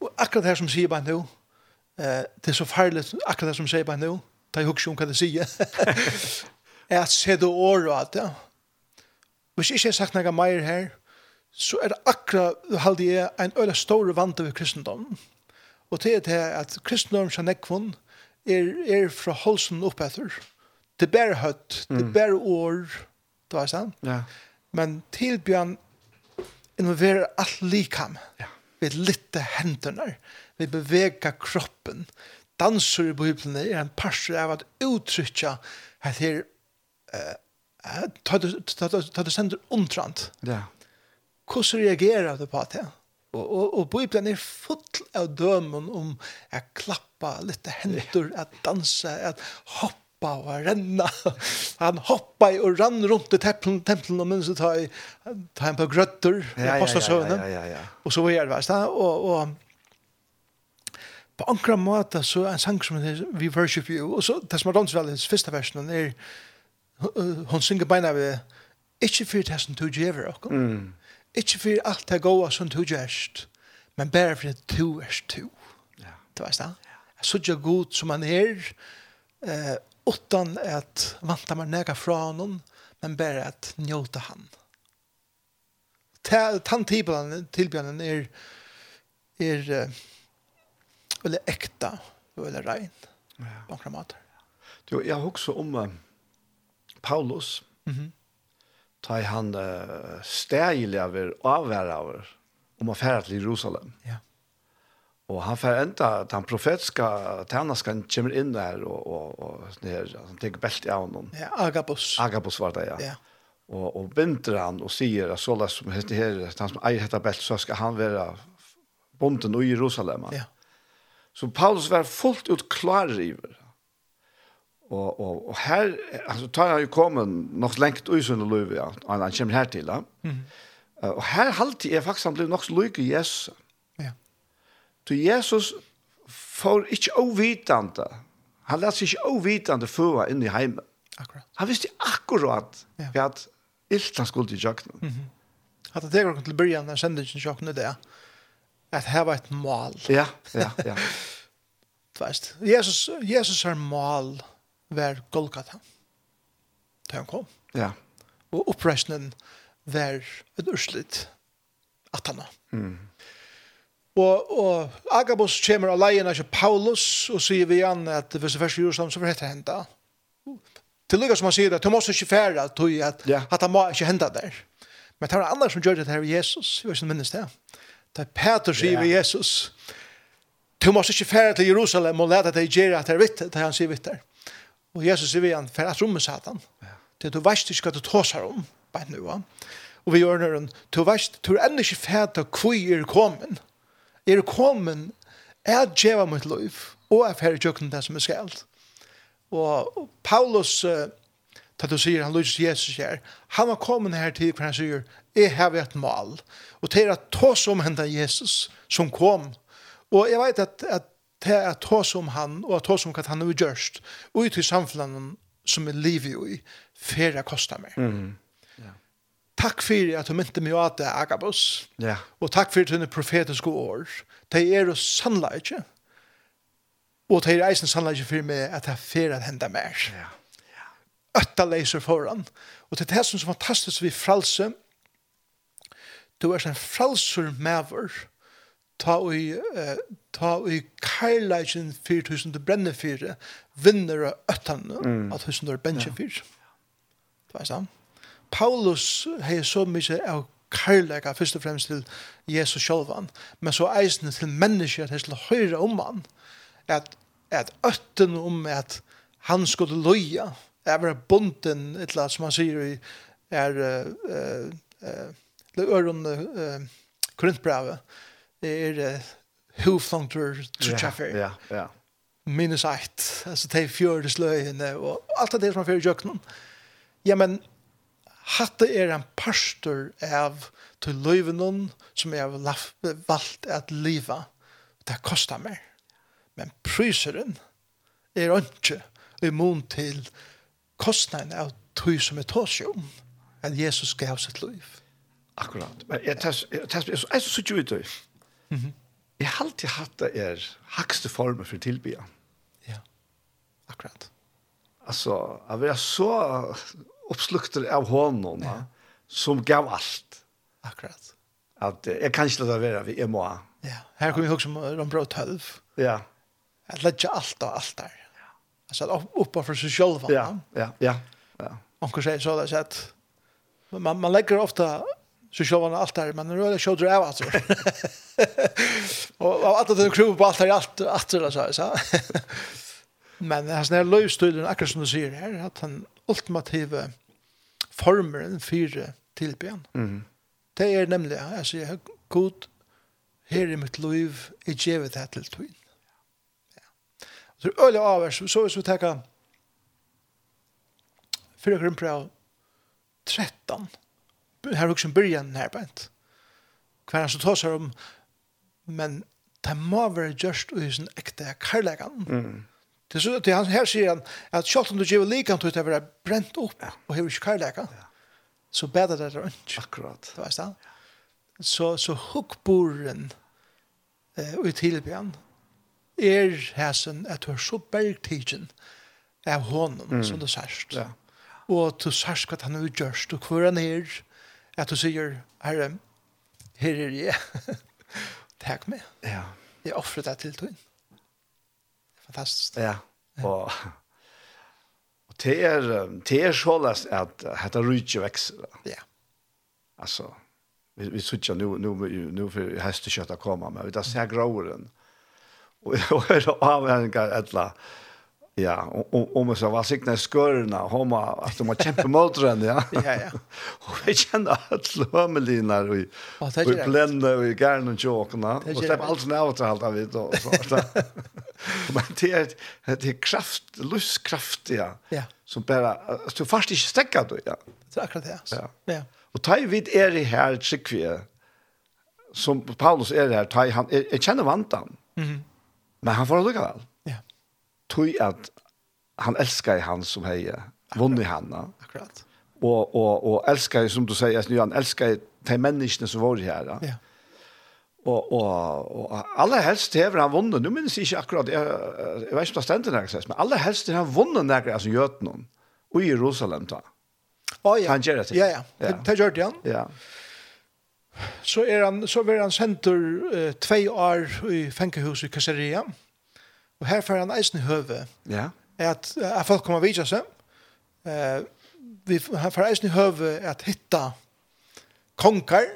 og akkurat her som sier bare nå, eh, det er så farlig, akkurat her som sier bare nå, ta i hukse om hva det sier, er at sitte året, ja. Hvis ikke jeg har sagt noe mer her, så er det akkurat, halde jeg, en øyla store vante ved kristendommen. Og det er det at kristendom sjanekvon er, er fra holsen opp etter. Det er bare høtt, det er bare år, det var sant? Ja. Men tilbjørn involverer alt likam. Ja. Vi lytter hendene, vi beveger kroppen. Danser i Bibelen er en parser av at uttrykja at her uh, ta det sender omtrent. Ja. Hvordan reagerer du på det? Og, og, og Bibelen er full av dømen om å klappa litt hendur, å dansa, å hoppa og renna. Han hoppa og rann rundt i tempelen, tempelen og minst ta, ta en par grøtter, ja, ja, ja, ja, ja, og så var det verst. Og, og på ankra måte så er en sang som heter We Worship You, og så, det som er Ronsvallens første versen, er, hun synger beina ved, ikke for det som du gjør, og mm. Ikke for alt det gode som du gjørst, men bare for at du er du. Ja. Du vet det? Jeg så ikke god som han er, eh, utan at vantar man nega fra honom, men bare at njóta han. Tan tilbjørnen er, er veldig ekta og veldig rein. Ja. Bankra mater. Jo, jeg har også om Paulus, mm -hmm ta i han uh, stegelig av avvære av om å fære til Jerusalem. Ja. Og han fær enda at han profetiska tænaskan kommer inn der og, og, og ned, han tenker belt i honom. Ja, Agabus. Agabus var det, ja. ja. Og, og binder han og sier at så som heter her, han som eier dette belt, så skal han være bonden i Jerusalem. Ja. Så Paulus var fullt ut klar i Og, og, og her, altså, tar han jo kommet nok lengt ut under løyve, ja, han, han kommer her til, ja. Mm. Uh, og her halte jeg faktisk han ble nok så løyke Jesus. Ja. Så Jesus får ikke ovitende, han lærte seg ikke ovitende føre inn i heimen. Akkurat. Han visste akkurat ja. at ilt han skulle til kjøkkenen. Mm -hmm. At det går til början, han kjente ikke kjøkkenen det, at her var et mål. Ja, ja, ja. [LAUGHS] Tvist. Jesus, Jesus er mål. Ja var Golgata. Da han kom. Ja. Og oppreisningen var et urslitt atana. Mm. Og, og Agabus kommer av leien av Paulus og sier vi igjen at hvis det første Jerusalem så får dette hente. Til lykke som han sier at du må ikke fære at, at, ja. at han må ikke hente der. Men det var andre som gjør det her ved Jesus. Jeg vet ikke minnes det. Det er Peter sier ja. ved Jesus. Du må ikke fære til Jerusalem og lete deg gjøre at det er vitt. Det han sier vitt der. Og Jesus sier vi han, for at rommet satan, ja. til du veist ikke hva du tåsar om, bare nu, ja. Og vi gjør nøren, du veist, du er enda ikke fæta hvor er kommet. Er kommet er djeva mitt liv, og er ferdig tjøkken det som er skalt. Og Paulus, uh, da du sier, han lyser Jesus her, han var kommet her til hver han sier, jeg har et mal, og til at tås om henne Jesus som kom. Og jeg vet at, at det er at hos om han, og at hos om hva han har gjørst, og ut i samfunnet som er livet i, fer det koster meg. Mm. Ja. Takk for at du mynte meg at det er Agabus, ja. og takk for at du er profetiske år. De er jo sannlig ikke, og de er eisen sannlig ikke for meg at det er fer at hende mer. Ja. ja. Øtta leser foran. Og det er det som er fantastisk vi fralse, du er en fralser maver, ta i uh, ta i kailagen 4000 til brenne fire vinner av øttan mm. av husen der benchen fire. Det var sant. Paulus har så mye av kærleika først og fremst til Jesus sjálvan, men så eisende til mennesker at hei til høyre om han, at, at øtten om at han skulle loja, er var bonden, et eller annet som han sier i er, uh, uh, uh, øren uh, korintbrevet, det er uh, trutjaffer. Ja, ja, ja. Minus eit, altså de fjøresløyene og alt det som er fyrir jøkken. Ja, men hatte er en pastor av til løyvenon som jeg har valgt at liva. Det kostar mer. Men pryseren er ikke immun til kostnaden av tog som er tås jo at Jesus gav sitt liv. Akkurat. Men jeg tar så ikke ut det. Mm. Jeg har alltid hatt det er hakste former for tilbya. Ja, akkurat. Altså, jeg var så oppslukter av hånden ja. som gav alt. Akkurat. At jeg kan ikke la det være, jeg må. Ja, her kommer vi også om bra tølv. Ja. Jeg legger alt og alt der. Ja. Altså, oppe for seg selv. Ja, ja, ja. ja. Onker sier så det, at man, man legger ofte så kör man allt där men röda shoulder av alltså. [LAUGHS] och av allt det kruv på allt där allt att så så. men det här snär akkurat som du säger här att han ultimativa formeln för tillbön. Mm. Det är nämligen alltså jag god här i mitt liv är givet det till tvin. Ja. Så öliga avers så så så tacka för 13 här också en början närbent. Kvar han så tar sig om men det må være vara just i sin äkta karlægan. Mm. Det er så att han her sier han at kjallt om du ger likan til å være brent opp ja. och hur inte karlägan. Ja. Så bedre det er ikke. Akkurat. Det var så. Så, så hukkboren eh, och i tillbjörn er hæsen at du er så bergtidgen av honom mm. som du sørst. Ja. Og du sørst hva han har gjørst og hvor han är at du sier, herre, her er jeg. [LAUGHS] Takk meg. Ja. Jeg offrer deg til tøyen. Fantastisk. Ja, og, og det er, det er så løs at dette rydde vekser. Ja. Altså, vi, vi sitter nu, nu, nu for hestekjøttet kommer, men vi tar seg gråren. Og, og er avhenginger et eller annet Ja, och om så var sig när skörna homa att de har kämpa motoren, [LAUGHS] ja. ja [LAUGHS] ja. Och vi kände att slömelinar och vi blände och garn och chokorna och släpp allt när åt allt av det och så. Men det är det är kraft, lustkraft ja. Ja. Som bara att du fast inte stäcker då ja. Det er akkurat det. Ja. Ja. Och tar vid är det här tryckvär. Som Paulus är her, ta tar han jeg kjenner vantan. Mhm. Men han får det väl tog at han älskar han som hejer. vunnet han. Akkurat. Og, og, og älskar som du sier, nu han älskar de menneskene som var her. Ja. Yeah. og, og och alla helst hever han vunnet, Nu minnes jeg ikke akkurat jeg, jeg vet ikke om det stendte när men aller helst har han vunnet när alltså gjort någon och i Jerusalem då. Oh, ja. Han gjør det. Ja ja. ja. Det gjør det han. Ja. Så er han så var han sendt uh, två år i fängelsehuset i Caesarea. Mm Og her får han eisen i høve. Ja. At, at folk kommer videre seg. Uh, vi får eisen i høve at hitta konger.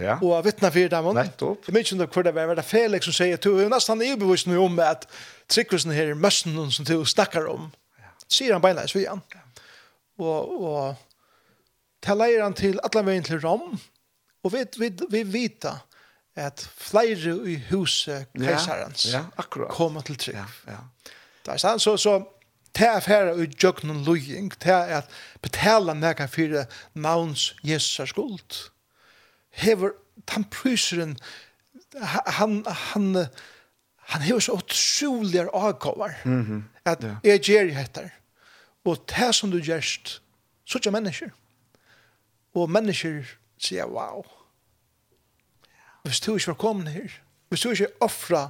Ja. Og vittna fyrir dem. Nettopp. Jeg minns ikke hvor det var, det Felix som sier, du er nesten i bevisst om at tryggvisen her er møssen som du snakkar om. Ja. Sier han beinleis vi han. Ja. Og, og til leier han til alle veien til Rom. Og vi, vi, vi vita at flere i huset kejsarens ja, ja, kommer til trygg. Ja, ja. Det er sant, så, så det er færre i djøkken løying, det er at betala nægge for navns Jesus skuld. Hever, han pryseren, han, han, han hever så utrolig avgåvar, mm -hmm. at ja. jeg gjør heter, og det som du gjørst, så er mennesker. Og mennesker sier, wow, hvis du ikke var kommet her, hvis du ikke offra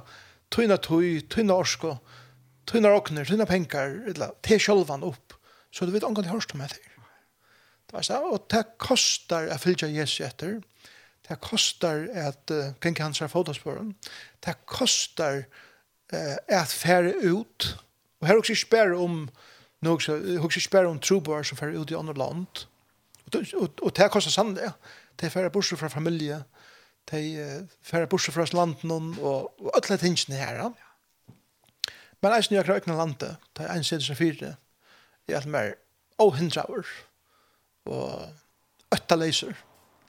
tøyna tøy, tøyna orsko, tøyna okner, tøyna penger, eller te sjølvan opp, så du vet omgang til hørst om etter. Det var så, og det kostar å fylgja Jesu etter, det kostar at uh, genka hans er fotospåren, det kostar uh, at fære ut, og her er også ikke om, nu också hugger sig spärr om trobar som för ut i andra land. Och och, och det kostar sannolikt. Det är för bort från familje, de færre borser fra landen og, og alle tingene her. Ja. Men eisen jeg krøkna landet, de er en seg fire, er alt mer åhindraver og øtta leiser.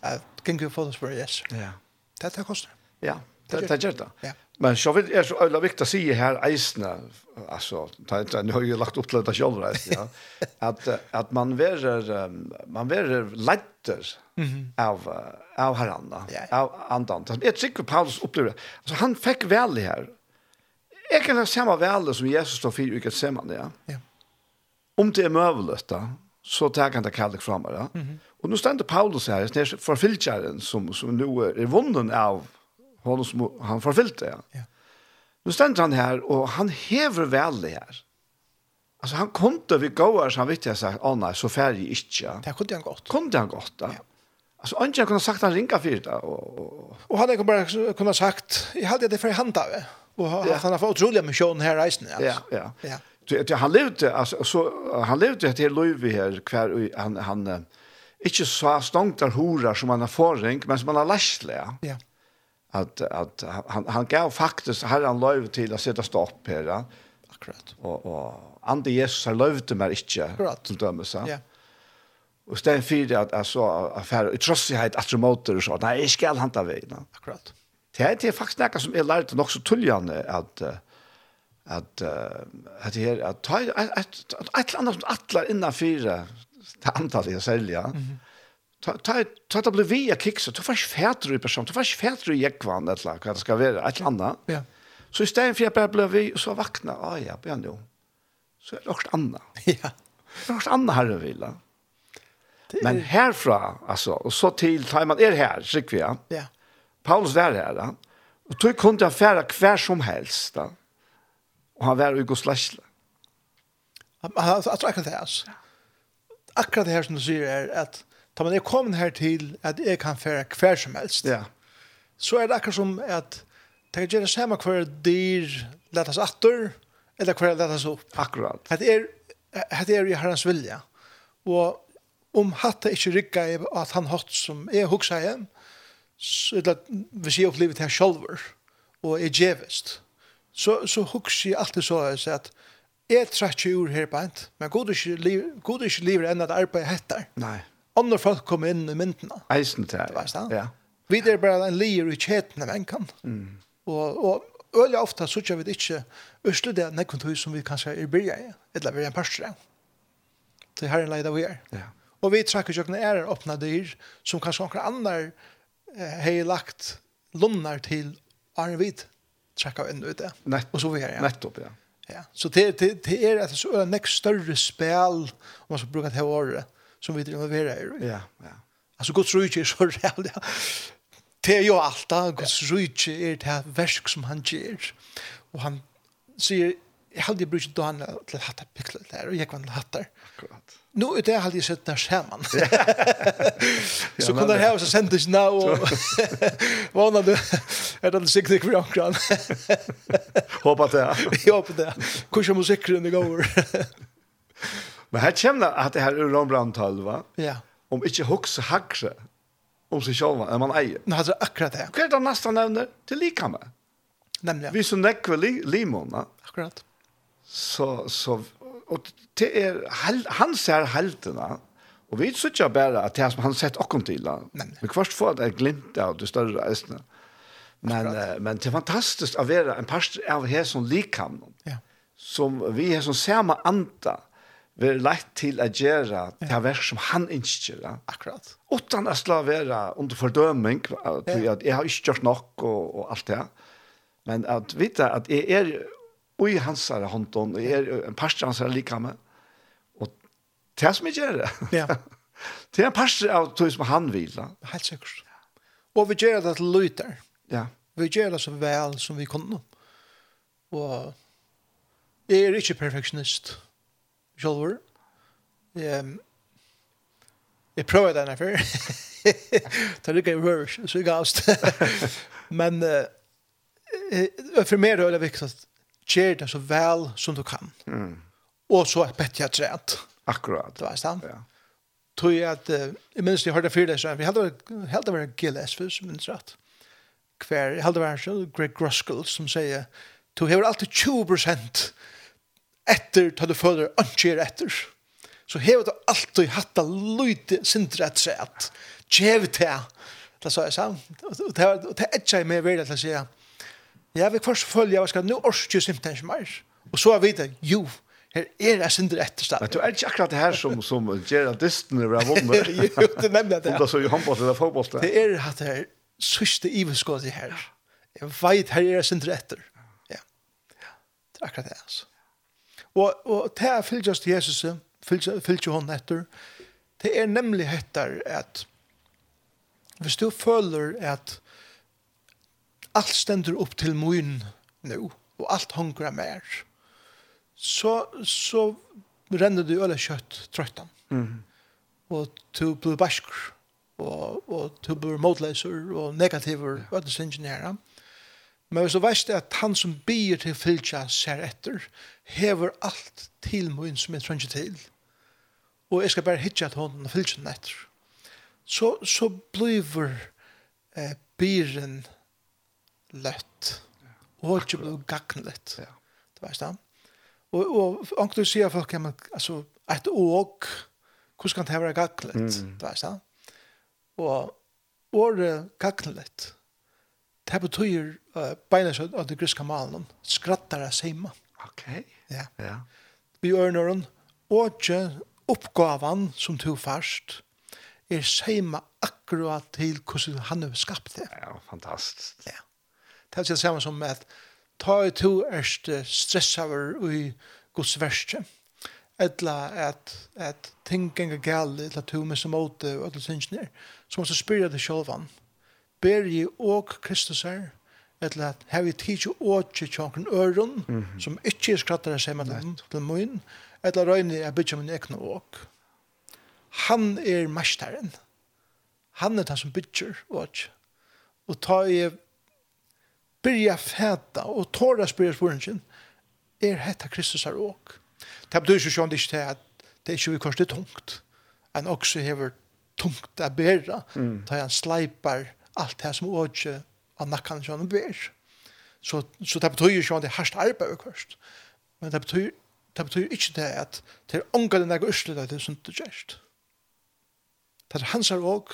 Jeg gikk jo få det spørre, yes. Ja. Det er det koster. Ja, Det det gjør det. Men så vidt er så øyla viktig å si her eisene, altså, ta, ta, nå har jeg lagt opp til dette selv, ja, [LAUGHS] at, at man verer, um, man verer leiter av, av herranna, av andan. Jeg tror Paulus opplever det. Altså, han fikk vel det her. Jeg kan ha samme vel som Jesus står for uket sammen, ja. ja. Om det er møvelet da, så tar han det kallet fram, ja. Mm -hmm. Og nå stender Paulus her, forfylkjeren som, som nå er vunnen av hon som han förfyllde. Ja. ja. Nu ständer han här och han häver vel det här. Alltså han kunde vi gå så han vet jag sagt, åh nej, så färg inte. Det kunde han gott. Kunde han gott, ja. ja. Alltså Anja kunde sagt han ringa for det och och, og han kunde bara kunna sagt jag hade det för hand av och ja. han har fått utrolig mission här reisen alltså. Ja, ja. Ja. Det, det, han levde alltså så han levde et helt liv här kvar han han inte så stångt där horer som han har forring, men som han har lärt Ja at, at han han gav faktiskt Herren lov til å sette stopp her. Ja? Akkurat. Og, og andre Jesus har lov till mig inte. Akkurat. Till dem så. Ja. Och sen för att alltså affär i trossighet att remoter så nei, jeg skal hanta vei. Ja? Akkurat. Det er, det er faktisk noe som jeg lærte nok så tullande at att att det her at ta et et ett annat som attlar innan fyra antal jag säljer. Mm -hmm ta ta ta blir vi a kick så fast får i person du fast färd i jekvan ett lag vad det ska vara ett landa ja så i istället för att blir vi så vakna ah ja blir nu så er det också anna ja det är också anna här vill men herfra alltså och så till tar man er här så vi ja Paulus var här då och tog kunde affära kvar som helst då och han var i Goslasla han tror akkurat det här akkurat det här som du säger är att tar man är kommen här till at jag kan färra hver som helst, ja. så er det akkurat som at det kan göra samma kvar dyr lettes atter, eller kvar lettes upp. Akkurat. Det er, det er i herrens vilja. Og om hatta inte rygga er at han hatt som er huxa igen så det vil si opplevet här sjolver, og är djävist. Så, så huxa jeg alltid så at jeg trekker ur her på men god är inte livet än at arbeta hettar. Nei andre folk kom inn i myndene. Eisen til, ja. ja. Vi er bare en lier i kjeten av en kan. Mm. Og, og øyelig ofte så vi det ikke øsle det nekken som vi kanskje er byrja i, eller vi er en parstre. Det her er en leida vi er. Ja. Og vi trakker jo er åpna dyr som kanskje noen andre eh, har lagt lunnar til Arne Vid trekka inn ut det. Nett, og så vi er, ja. Nettopp, ja. ja. Så det, det, det er et så nekk større spel, om man skal bruke det her året, som vi involverar er. Ja, ja. Alltså Guds rike är så rävligt. Det är ju allt da, Guds rike är det verk som han ger. Och han säger jag hade brukt dagen till att hatta picklet där och jag kan hatta. Akkurat. Nu [LAUGHS] är det hade jag sett där skärmen. så kunde jag ha så sent det nu och vad när du är det sikkert det för ankran. Håper det. ja. [LAUGHS] Jag hoppas det. Kursen musiken det går. [LAUGHS] Men her kommer det att det här er Rembrandt 12 va? Ja. Om inte hux hakse om sig själva enn man äger. Nej, alltså akkurat det. Hva er det nästa nevner til like med. Nämligen. Vi som näkva li, limona. Akkurat. Så, så, og det är, han ser heltene, Och vi synes ikke bare att det som han sett akkurat til, da. till. Men først får det glimt av det større reisene. Men, Akkurat. men det är fantastiskt att vara en pastor av här som likhamn. Ja. Som vi är som samma anta, vi er lett til å gjøre det verk som han ønsker. Akkurat. Utan å slå være under fordøming, at jeg har ikke gjort nok og, og alt det. Men at vite at jeg er i hans her hånd, og jeg er en pastor hans her like med. Og det [LAUGHS] er som jeg gjør det. Ja. det er en pastor av det som han vil. Helt sikkert. Og vi gjør det til lyter. Ja. Vi gjør det så vel som vi kunne. Og jeg er ikke perfektionist. Ja Sjølver. Ehm Jeg prøver den her før. Ta lykke ikke rør, så jeg gavst. Men uh, for meg er det viktig at gjør det så vel som du kan. Mm. Og så er bett jeg trent. Akkurat. Det var stand. Ja. Tog jeg at, uh, jeg minns jeg hørte før det, så vi held det var GLS, hvis jeg minns rett. Hver, jeg held det var Greg Gruskell som sier, du har alltid 20 prosent etter til du føler ikke er etter, så hever du alltid hatt det lyde sindre etter seg at djev til, det sa jeg sa. Og det er ikke jeg med veldig til å si, Jeg vil først følge jeg skal nå orske simpelthen ikke mer. Og så er vi det, jo, her er jeg sindre etter stedet. Men du er ikke akkurat det her som, som Gerardisten er av vunnet. jo, det er nemlig det. Om det så i håndbollet eller fotbollet. Det er at det er sørste ivelskåret her. Jeg vet her er jeg sindre etter. Ja, det er akkurat det, altså. Og, og det er fylgjast Jesus, fylgje hon etter, det er nemlig etter at hvis du føler at alt stender opp til moen nå, og alt hungra mer, så, så renner du øle kjøtt trøttan. Mm. Og du blir bæskur, og, og du blir motleser, og negativer, og det er Men hvis du veist at han som byr til fylgja ser etter, hever alt til min som jeg trenger til, og jeg skal bare hitja til hånden og fylse den etter, så, så blir eh, byren løtt. og ikke blir gagnlett. Ja. Det var stand. Og, og om du sier folk, ja, men, altså, et åk, hvordan kan det være gagnlett? Mm. Det var stand. Og året gagnlett, det betyr uh, beina seg av det griske malen, skrattar av seima. Ok. Ja. ja. Vi ørner den, og ikke oppgaven som tog først, er seima akkurat til hvordan han har skapt det. Ja, fantastisk. Ja. Det er det samme som at ta i to erst stressaver i Guds verste. Etla at, at ting ganger gale, etla to med som åte og etla sinnsner. Så må du spyrja det sjølvan. Ber i og Kristus her, eller at her vi tidsi åtje tjonken øron, som ikkje er skrattar seg med dem til mun, eller røyne er bytja min ekne åk. Han er mestaren. Han er den som bytjer åtje. Og ta i byrja fæta og tåra spyrja spyrringen, er hetta Kristus er åk. Det betyr ikke sånn ikke at det er ikke vi kanskje tungt. Han også hever tungt å bæra, mm. ta han sleipar alt det som åtje av nakkan som han ber. Så, så det betyr ikke at det er hardt arbeid først. Men det betyr, det betyr ikke det at det er ångere enn jeg av det som sunt gjerst. Det er hans er òg,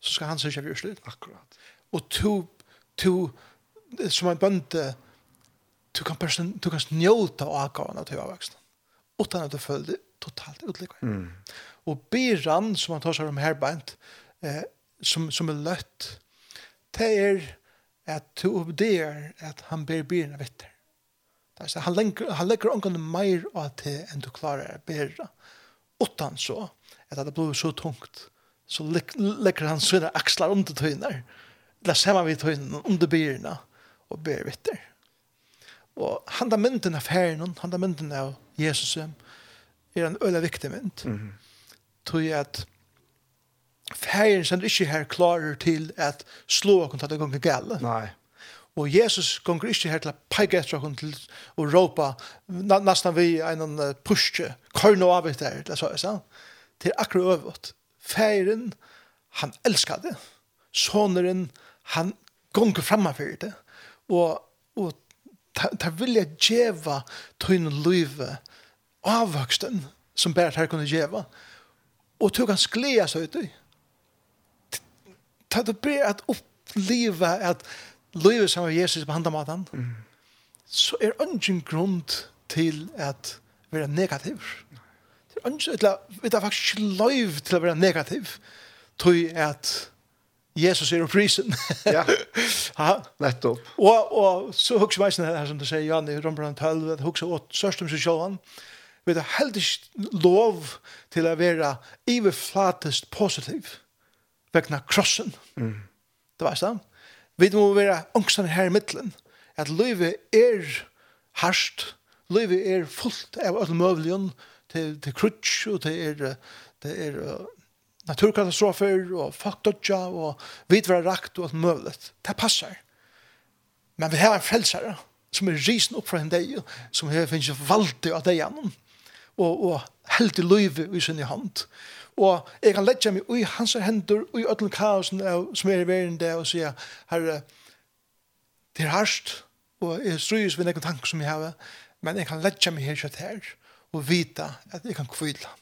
så skal hans ikke bli uslet. Akkurat. Og to, to, som en bønte, du kan, person, du kan njøte av avgavene til avveksten. Utan at du føler det totalt utliggere. Mm. Og byran, som han tar seg om herbeint, eh, som, som er løtt, det er at to oppdager at han ber byrna vitter. så han, lenker, han legger omgående mer av til enn du klarer å bære. Utan så, at det blir så tungt, så legger han sina axlar under tøyner. la samma vi tøyner under byrna og ber vitter. Og han da mynden av herren, han da mynden av Jesus, er en øyla viktig mynd. Mm -hmm. At Færen som ikke her klarer til at slå og ta det gongen gale. Nei. Og Jesus gonger ikke her til å pege etter henne til å råpe na, nesten vi en pusje, kør noe av etter, det sa jeg sa. Til akkurat øvått. Færen, han elsker det. Såneren, han gonger fremfor det. Og, og ta, ta vilja djeva tøyne løyve avvoksten som bare her kunne djeva. Og tog hans glede seg ut i ta du ber at oppleva at livet som er Jesus på handa matan, mm. så er ungen grunn til at være negativ. Det er ungen, eller vi er faktisk ikke lov til å være negativ, tog at Jesus er opprisen. ja, [LAUGHS] nettopp. Og, og så hukser sånn her, som du sier, Jan i Rombrand 12, at hukser åt sørst om seg sjåan, vi er heldig lov til å være iverflatest positiv vegna krossen. Mm. Det var sånn. Vi må være ångsten her i middelen. At livet er harsht. Livet er fullt av alle møvligene til, til krutsk og til er, det er uh, naturkatastrofer og faktodja og vidvare rakt og alt møvelet. Det passer. Men vi har en frelsere som er risen opp fra en deg, som har finnes valgt av deg gjennom, og, og held i livet i sin hand. Og jeg kan letja meg i hans hendur, i ødelen kaosen av, som er i verden der, og sier, herre, det er harsht, og jeg strys ved noen tanker som jeg har, men jeg kan letja meg her kjøtt her, og vita at jeg kan kvila.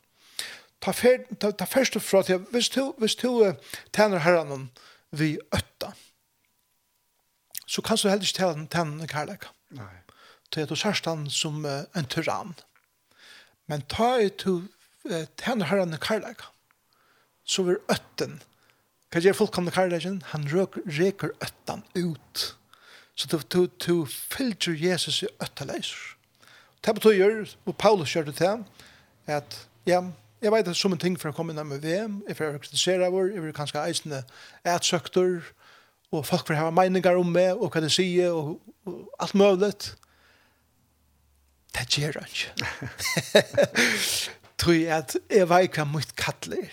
Ta, fer, ta, ta først og fra til, hvis du, hvis du uh, tjener herren vi øtta, så kan du heller ikke tæne tæne kærleika. Nei. Til at du sørst han som uh, en tyrann. Men ta i to tjener herren karlæg. Så vil øtten, hva gjør fullkomne karlægen? Han røker, reker øtten ut. Så du, du, du fylger Jesus i øtteleiser. Det betyr, og Paulus gjør det til, at ja, jeg vet at som en ting for å komme inn med VM, jeg får kritisere vår, jeg vil kanskje eisende ætsøkter, og folk får ha meninger om meg, og hva de sier, og, og alt mulig. Det gjør han ikke. [LAUGHS] [LAUGHS] tog at jeg vet hva mitt kattler.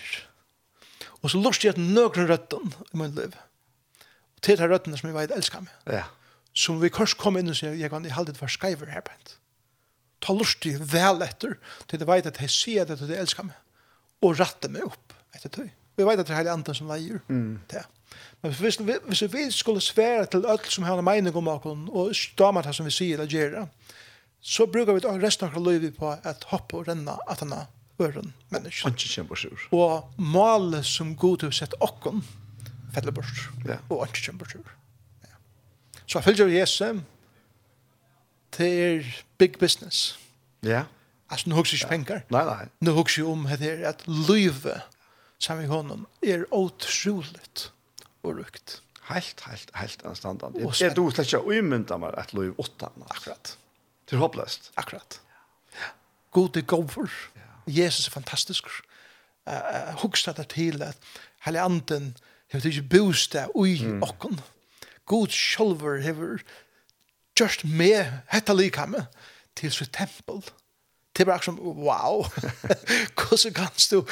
Og så lort jeg at nøkron røtten i min liv. Og til de røttene som jeg vet elsker meg. Ja. Som vi kanskje kom inn og sier, jeg kan i halvdelt være skreiver her på en. Ta lort jeg vel etter, til de vet at jeg sier det til de elsker meg. Og rette meg opp etter tog. Vi vet at det er hele andre som leier. Mm. Det. Men hvis, hvis vi skulle svære til alt som har en mening om oss, og damer det som vi sier eller gjør det, så brukar vi resten av livet på at hoppa og renna at han øren mennesker. Ikke kjemper sur. Og målet som god har sett åkken, fettelig bort. Ja. Og ikke kjemper sur. Ja. Så jeg følger vi Jesu til big business. Ja. Altså, nå husker ikke penger. Nei, nei. Nå husker om det er at livet sammen med honom er utroligt og rukt. Helt, helt, helt anstandant. Jeg, jeg tror slett ikke å umynda meg et liv åtta. Akkurat. Til håpløst. Akkurat. God er god for. Jesus er fantastisk. Uh, Hugsa det til at hele anden hever ikke bostad ui mm. okken. God sjolver hever just med hetta likame til sitt tempel. Det er bare som, wow, hvordan kan du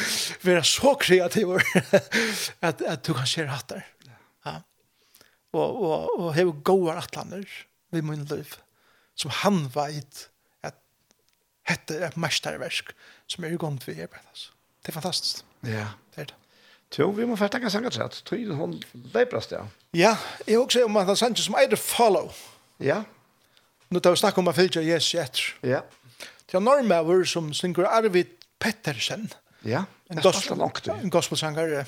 være så kreativ at, at du kan se hatt der. Ja. Og, og, og hever gode atlander ved min liv, som han vet hette et mesterverk som er i gang til å gjøre altså. Det er fantastisk. Ja. Det er det. Jo, vi må først takke sanger til at tøyden hun leiprast, ja. Ja, jeg har også om at han sanger som eier follow. Ja. Nå tar vi snakk om at fylgja Jesus etter. Ja. Det er normaver som synger Arvid Pettersen. Ja, en gospel, langt, ja. En gospelsanger.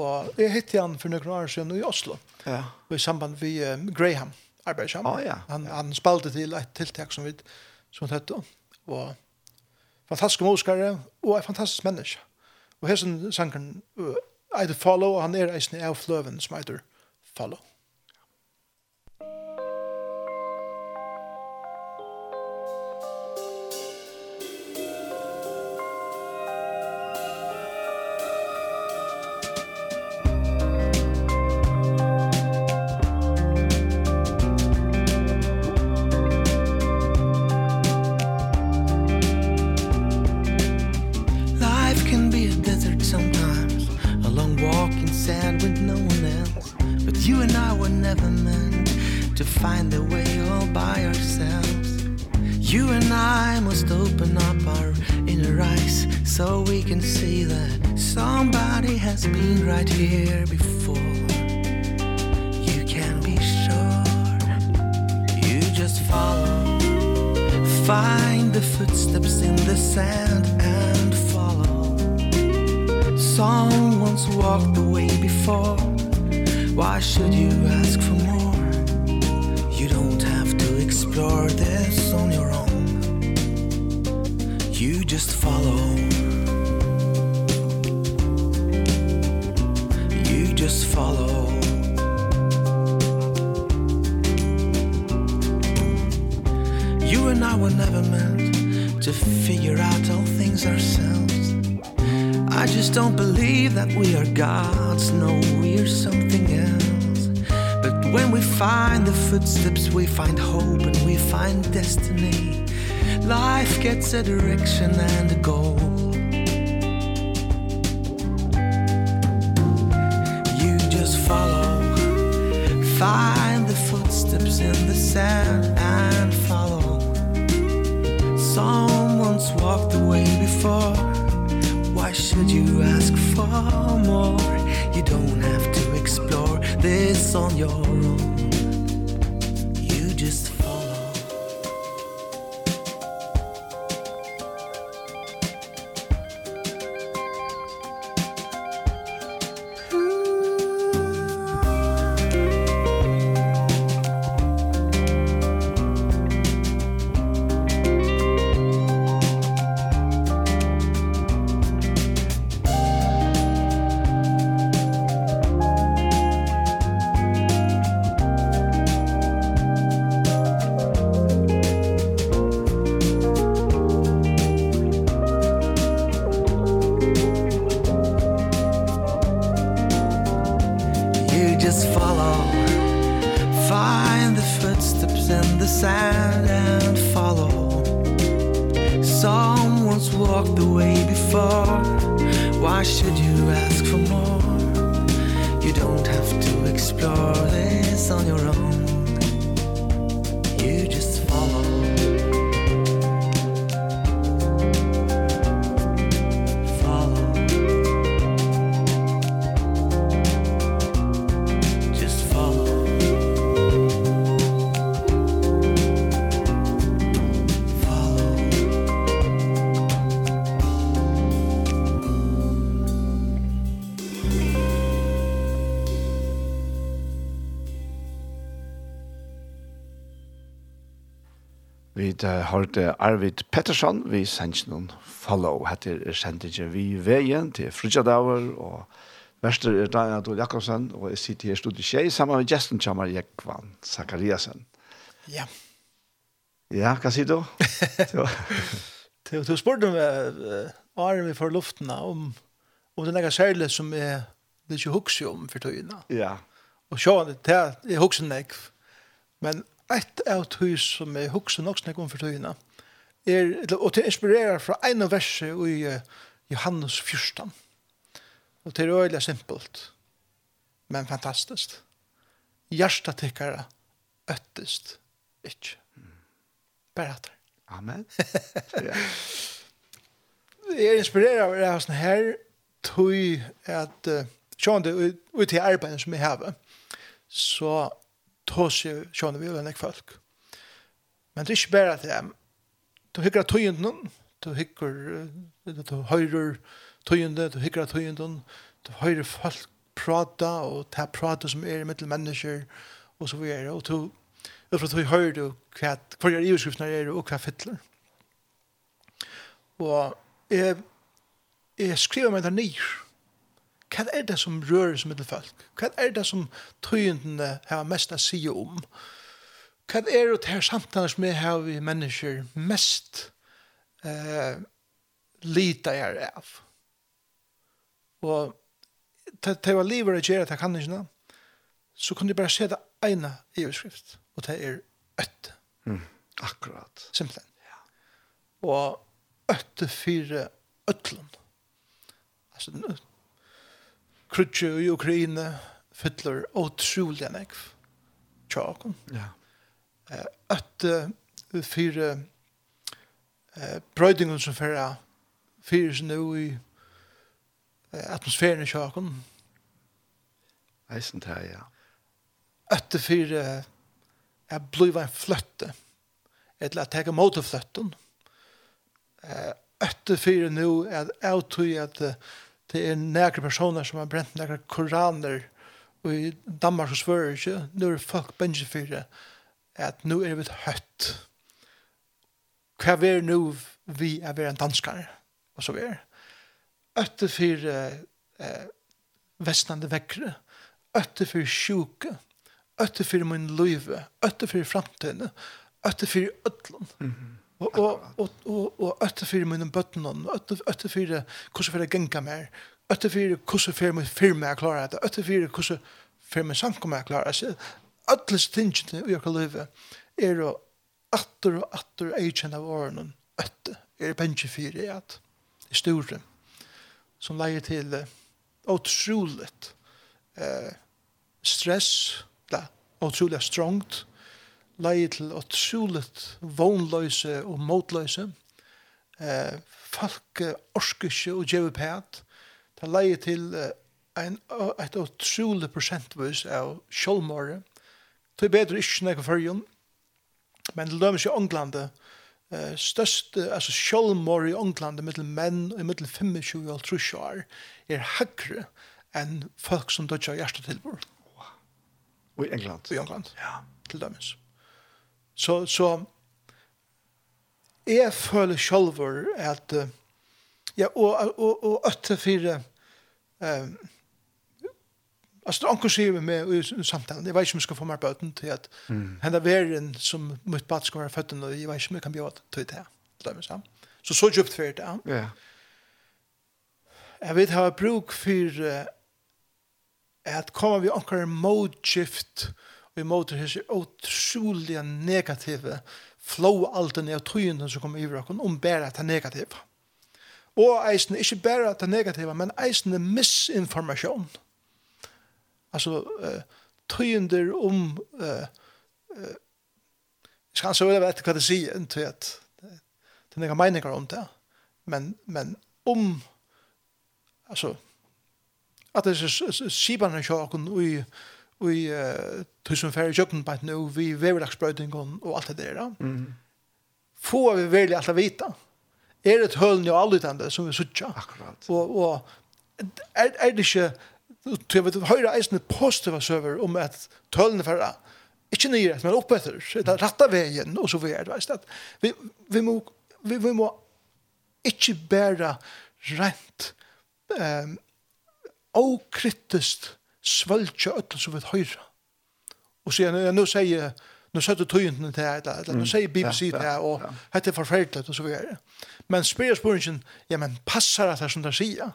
Og jeg hittet han for noen år siden i Oslo. Ja. Og i samband med um, Graham, arbeidsam. Ah, ja. Han, han spalte til et tiltak som vi som hette og fantastisk musikere, og en fantastisk menneske. Og her hessen sangren, uh, I follow, og han er eisen av fløven som heter Follow. right here before. You can be sure. You just follow. Find the footsteps in the sand and follow. Someone's walked the way before. Why should you ask just don't believe that we are gods. No, we are something else. But when we find the footsteps We find hope and we find destiny. Life gets a direction and a goal. You ask for more? You don't have to explore this on your own hørte Arvid Pettersson, vi sendte noen follow, heter sendingen vi veien til Frudjadaver, og verster er Daniel Adol Jakobsen, og jeg sitter her i studiet Kjei, sammen med gjesten Kjammer Jekvan Zakariasen. Ja. Ja, hva sier du? [LAUGHS] Du, du spurte meg, uh, Arjen, vi får luftene om, om det er noe særlig som er det ikke huske om for tøyene. Ja. Og sjå, det er huske nek, men ett av hus som er huksen nok snakker om for tøyene, er, og til inspirerer fra en av verset i Johannes 14. Og det er øyelig simpelt, men fantastisk. Hjertet tikkere øttest ikke. Bare at det. Amen. Jeg inspirerer av det sånn her, tog at, uh, sjående ut i arbeidet som jeg har, så hos sjåne vi og folk. Men det er ikke bare at jeg, du hikker tøyenden, du hikker, du høyrer tøyenden, du hikker tøyenden, du høyrer folk prata, og ta prata som er mittel mennesker, og så videre, og du, ut fra du høyrer du hva, hva er iverskriftene er, og hva fytler. Og jeg, jeg skriver meg der nyr, hva er det som rører seg mellom folk? Hva er det som tøyendene har mest å si om? Hva er det her samtalen som jeg har vi mennesker mest eh, lita jeg av? Og til å livet og gjøre det kan ikke noe, så kunne jeg bare se det ene i overskrift, og det er øtte. Mm, akkurat. Simpelthen. Ja. Og øtte fire øtlen. Altså, krutje i Ukraina fyller otroliga nekv tjakom. Ja. Eh, at fyra eh, brøydingen som fyra fyra sin nu i eh, atmosfæren i tjaken. Eisen det ja. At det fyra er bliva en fløtte eller at teka mot fløtten. Eh, at det fyra nu er avtøy at uh, det er nægre personer som har brent nægre koraner og i Danmark og Sverige ikke? nu er folk bensje for det at nu er vi høtt. hva er nu vi er vi en danskare og så videre øtte for eh, vestnande vekkere øtte for sjuke øtte for min løyve øtte for framtiden, øtte for ødlån mm -hmm. Og og og og og åtta fyrir munum button on. Åtta fyrir kussu fyrir ganga mer. Åtta fyrir kussu fyrir mun firma er klara at åtta fyrir kussu fyrir mun samkoma er klara. Så alla stingene vi har leva er og atter og atter agent av åren. Åtta er bench fyrir at det store som leier til otroligt eh stress, da, otroligt strongt, leie til å troligt vognløse og motløse. Eh, folk orskisje og pæt. Det leie til en, et utrolig prosentvis av kjolmåret. Det er bedre ikke enn jeg førjon, men det lømmer seg i Ånglandet. Eh, største, altså kjolmåret i Ånglandet mittel menn og mittel 25 og 30 år er høyere enn folk som dødger hjertetilbord. Og i England? I England, ja. til dømes. Så, så jeg føler selv at ja, og, og, og øtte fire um, altså det anker sier vi med i samtalen jeg vet ikke om jeg skal få mer bøten til at mm. henne verden som mitt bad skal være født og jeg vet ikke om jeg kan bjøre til det her så så djupt for det ja. jeg vet ha bruk for uh, at kommer vi anker motskift og vi måter hese utrolig negative flow alten av tøyene som kommer i vrakken om bare det negative. Og eisen, ikke bare det negative, men eisen er misinformasjon. Altså, uh, tøyender om uh, uh, Jeg skal så veldig vite hva det sier, til at det er noen meninger om det. Men, men om altså, at det er skibene kjøkken og i uh, tusen færre kjøkken på et nå, vi veverdagsbrøytingen og alt det der. Mm. Få vi veldig alt å vite. Er det hølen og allutende som vi sutja? Akkurat. Og, og er, er det ikke, jeg vet, høyre eisende positive søver om at tølene færre, ikke nye men oppetter, det er rette veien, og så vi er det, veist, at vi, vi må, vi, vi må ikke bare rent um, okrittest svølgja öll som vi høyra. Og så ja, nå sier nu sätter tøyntene til det, eller nu sier BBC det, og dette er forferdelig, og så videre. Men spyrir spørringen, ja, men passer det som det sier?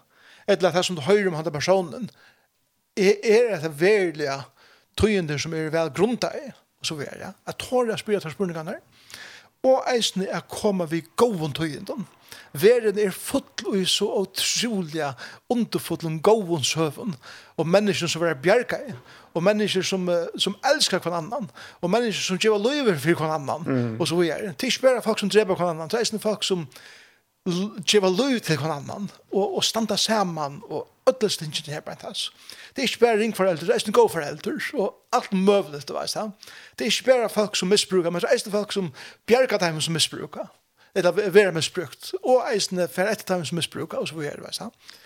Eller at det som du høyre om han personen? Er, er det verlige tøyntene som er vel grunta i? Og så videre. Jeg tåler jeg spyrir til spørringene Og eisen er koma vi gåvun tøynden. Verden er full og så utrolig underfull om gåvun søvun og mennesker som er bjerga i, og mennesker som, som elskar hver annan, og mennesker som gjør løyver for hver annan, mm. og så videre. Det er ikke bare folk som dreper hver annan, det er ikke folk som gjeva løyver til hver annan, og, og standa saman, og ødelstingene her blant hans. Det er ikke bare ringforeldre, det er ikke gåforeldre, og alt møvlet, det veist han. Det er ikke bare folk som misbrukar, men det er ikke folk som bjerga dem som misbrukar, eller vera misbrukt, og eisne for etter dem som misbrukar, og så videre, det, han. Mm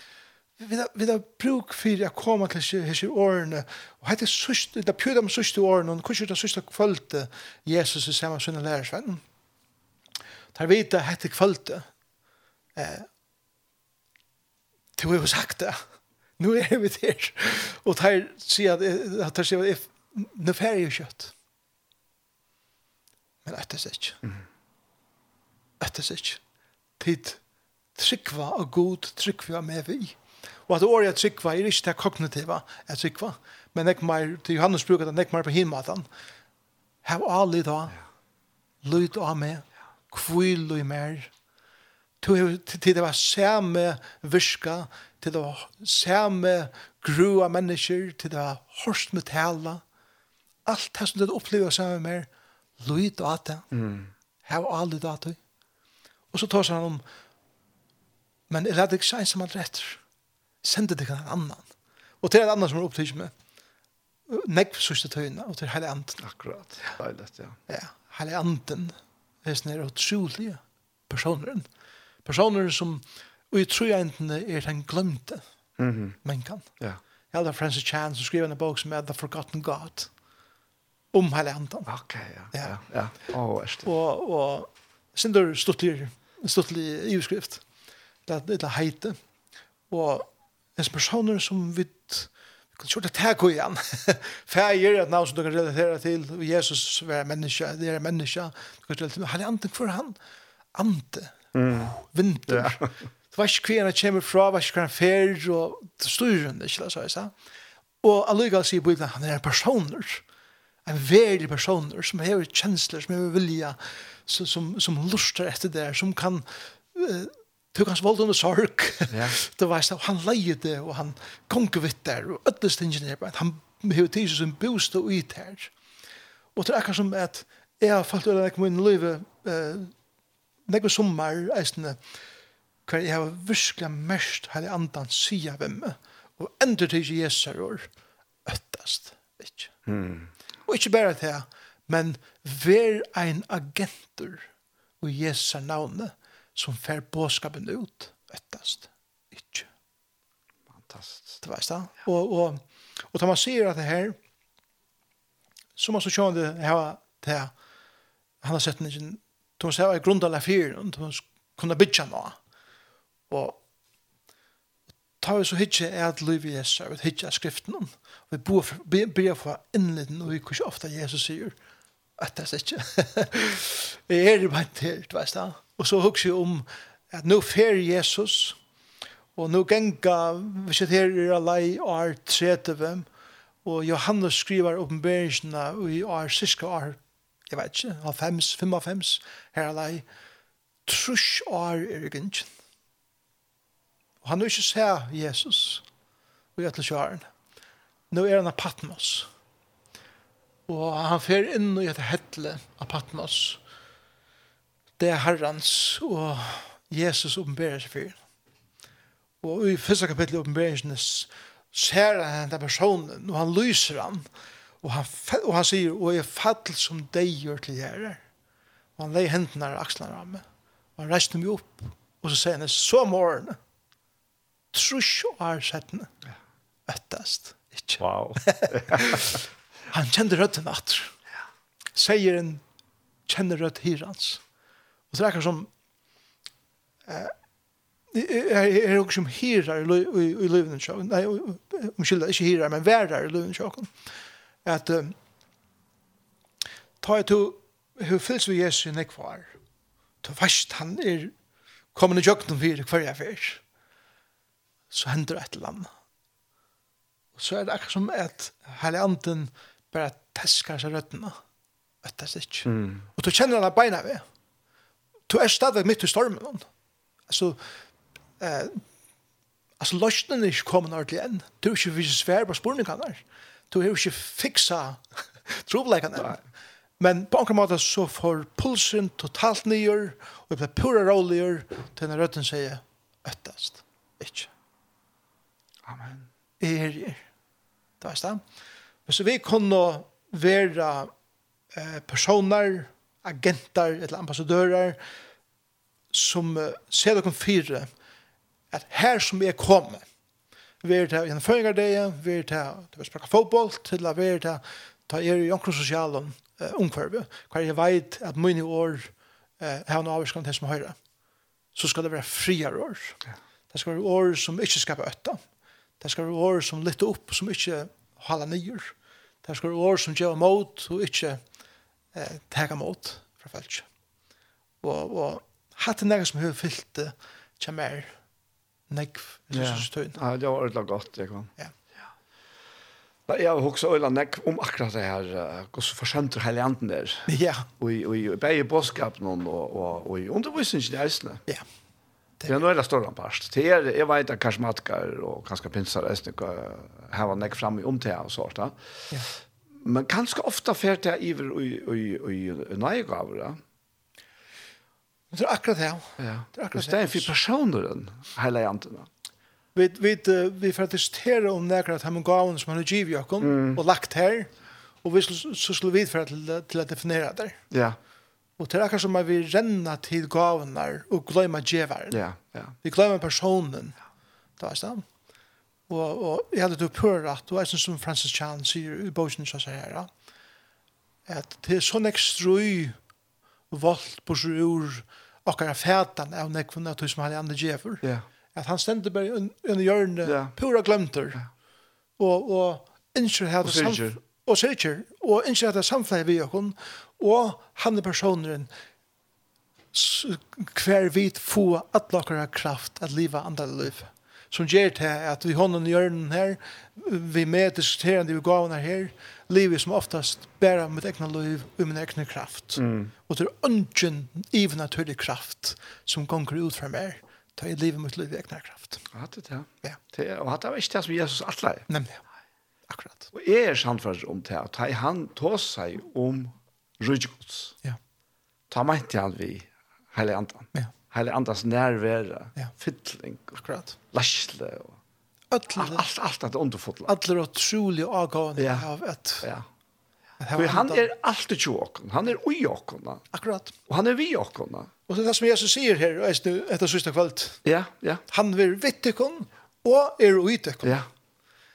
vi vi har bruk för att komma till disse årene og hette sust det pjöda med årene, og hvordan er det sust kvølte Jesus i samma sina lärsvän. Tar vita hette kvølte, Eh Du har sagt det. nå er vi der, där. Och sier at, att tar sier at, nå fer jeg jo kjøtt, men etter seg ikke, etter seg ikke, Tid trykva av god, trykva av med vi. Og at året trykva er ikke det kognitiva at trykva, men nek mer, til Johannes bruker det nek mer på himmatan. Hev ali da, lyd av meg, kvill og mer, til det var samme virka, til det var samme grua mennesker, til det var horst med tala, alt det som det opplever samme mer, lyd av det, hev ali da, og så tar han om, men jeg lærte ikke seg som han retter? sender det en annan. Og til en annan som er opptid med nekv sørste tøyene, og til hele anden. Akkurat, deilig, ja. Ja, hele anden er sånne her utrolige personer. Personer som, og jeg tror egentlig er den glemte mm -hmm. mennesken. Ja. Jeg hadde Francis Chan som skrev en bok som er The Forgotten God om hele anden. Ok, ja. Ja, ja. Åh, ja. Og, og Sindur stuttlig, stuttlig i utskrift. Det er heite. Og hans personer som vi kan kjorda tag i han. [LAUGHS] Fægir, et navn som du kan relatera til, og Jesus var menneske, det er menneske. du kan relatera til, han er anden for han, ante, mm. vinter. Yeah. det var ikke hver han kommer fra, det var ikke hver han fer, og det styrer han ikke, så jeg sa. Og allega sier Bibelen, han er en personer, en verdig personer, som har kjensler, som har vilja, som, som, som luster etter det, som kan uh, tog hans vold under sorg. Ja. det var så han leide og han kongevitt der og ödles tingene der. Han har tid som boost og ut her. Og det er akkurat som at jeg har falt ut av min liv eh, nekve sommer eisene hver jeg har virkelig mest hele andan sida ved meg og endur til Jesus år øttast. Ikke. Mm. Og ikke bare det, men vær ein agenter, og Jesus navnet som fer båskapen ut ettast. Ikke. Fantastiskt. Det veist da. Ja. Og, og, og da man sier at det her, så må så sjå det her, det her, han har sett en Thomas her var grunda av fyr, og Thomas kunne bytja nå. Og tar vi så hitje er at liv i Jesus, er vi hitje er skriften om. Vi bør for innleden, og vi kunne ofta Jesus sier, [LAUGHS] at det er ikke. jeg er i bant her, du veist da. Og så husker jeg om at nå fer Jesus, og nå genga, vi sitter her i Alei, år 30, og Johannes skriver oppenberingsene i år, cirka år, jeg vet ikke, av fems, fem av fems, her Alei, trus år er i gynsjen. Og han vil ikke se Jesus, og jeg til kjøren. Nå er han av Patmos. Patmos Og han fer inn i et hettle av Patmos. Det er herrens, og Jesus oppenberer seg for. Og i første kapittel i åpenberingen ser han den personen, og han lyser han. Og han, og han sier, og jeg fattelig som deg gjør til gjerrer. Og han leier hendene av akslene av meg. Og han reiste meg opp, og så sier han, så morgen, trus og er settene. øttest, Ikke. Wow. [LAUGHS] [LAUGHS] Han kjente røtten at. Seieren kjenner rødt hirans. Og så er det akkurat som eh, jeg er også som hirar i løven sjåken. Nei, omskylda, ikke hirar, men værar i løven sjåken. At um, ta et to hur fylls vi Jesus i nekvar. Du fast han er kommet i jøkken for hver jeg fyrt. Så hender det et eller annet. Og så er det akkurat som at hele anden bare teskar seg røttene. Øttes ikke. Mm. Og du kjenner denne beina ved. Du er stadig midt i stormen. Altså, eh, altså løsningen er ikke kommet ordentlig enn. Du er ikke vise svær på sporningene. Du er ikke fiksa [LAUGHS] trovleikene. Men på en måte så får pulsen totalt nyer, og det blir pura roligere til når røtten sier øttast, Ikke. Amen. Er, er. Det var stedet. Hvis vi kunne være eh, personer, agenter eller ambassadører som uh, ser dere fire at her som er kommet, vi er til gjennomføringer det vi er til, til å sprakke fotboll til å være til ta er i omkring sosialen uh, omkvarve hver jeg vet at mine år uh, har en avvarskan til som høyre. Så skal det være friere år. Ja. det skal være år som ikke skaper øtta det skal være år som lytter opp som ikke holder nyer. Det skal være år som gjør mot og ikke eh, tega mot fra fælse. Og, og hatt det som har fyllt det kommer negv. Ja, ja det var ordentlig godt, jeg kan. Ja. Ja, jeg har også øyla nekk om akkurat det her, hvordan forskjønter hele anden der. [LAUGHS] Ja. Og i, og i, og i begge bådskapen og, og, og i undervisningen i Øsne. Ja. Det är några större past. Det är jag vet att karismatiker och ganska pinsar resten här var näck fram i omtär och sånt där. Ja. Men ganska ofta färt det iver i i i nejgaver där. Men det är akkurat det. Ja. Det är akkurat det. Det är för personen hela janten. Vi vi vi för att om några att han gav som han har givit Jakob och lagt här och vi så skulle vi för att till att definiera det. Ja. Og det er akkurat som at vi renner til gavene og glemmer djeveren. Ja, ja. Vi glemmer personen. Ja. Det er sånn. Og, og jeg hadde til å pøre at, og jeg synes som Francis Chan sier i bosen som sier her, at det er sånn ekstrøy vold på seg ur akkurat fætan av nekvene av tog som han er andre djever. Ja. At han stendte bare under hjørnet, ja. pura glemter. Ja. Og, og ikke hadde samfunn. Og sikker. Og ikke hadde samfunnet vi og hun og han er personen hver vi få at atlakere kraft at liva andre liv. Som gjør til at vi hånden i hjørnen her vi med diskuterende vi gavene her livet som oftast bærer mitt egna liv og min egna kraft. Mm. og det er ungen even naturlig kraft som gonger ut fra meg ta i livet mot livet egna kraft. Ja, det er ja, ja. og det var ikke det som Jesus atler. Nemlig akkurat. Og jeg er samtidig om det og at han tås seg om rydgås. Ja. Ta meg til han vi, heilig andan. Ja. Heilig andans nærvære, ja. fytling, akkurat. Lasle og Ötler, all, allt allt att underfotla. Allt är otroligt avgående ja. av ett. Ja. Han är alltid i åkon. Han är i åkon. Akkurat. Och han är vi åkon. Och det är det som Jesus säger här är nu ett av sista kvällt. Ja, ja. Han vill vittikon och är i Ja.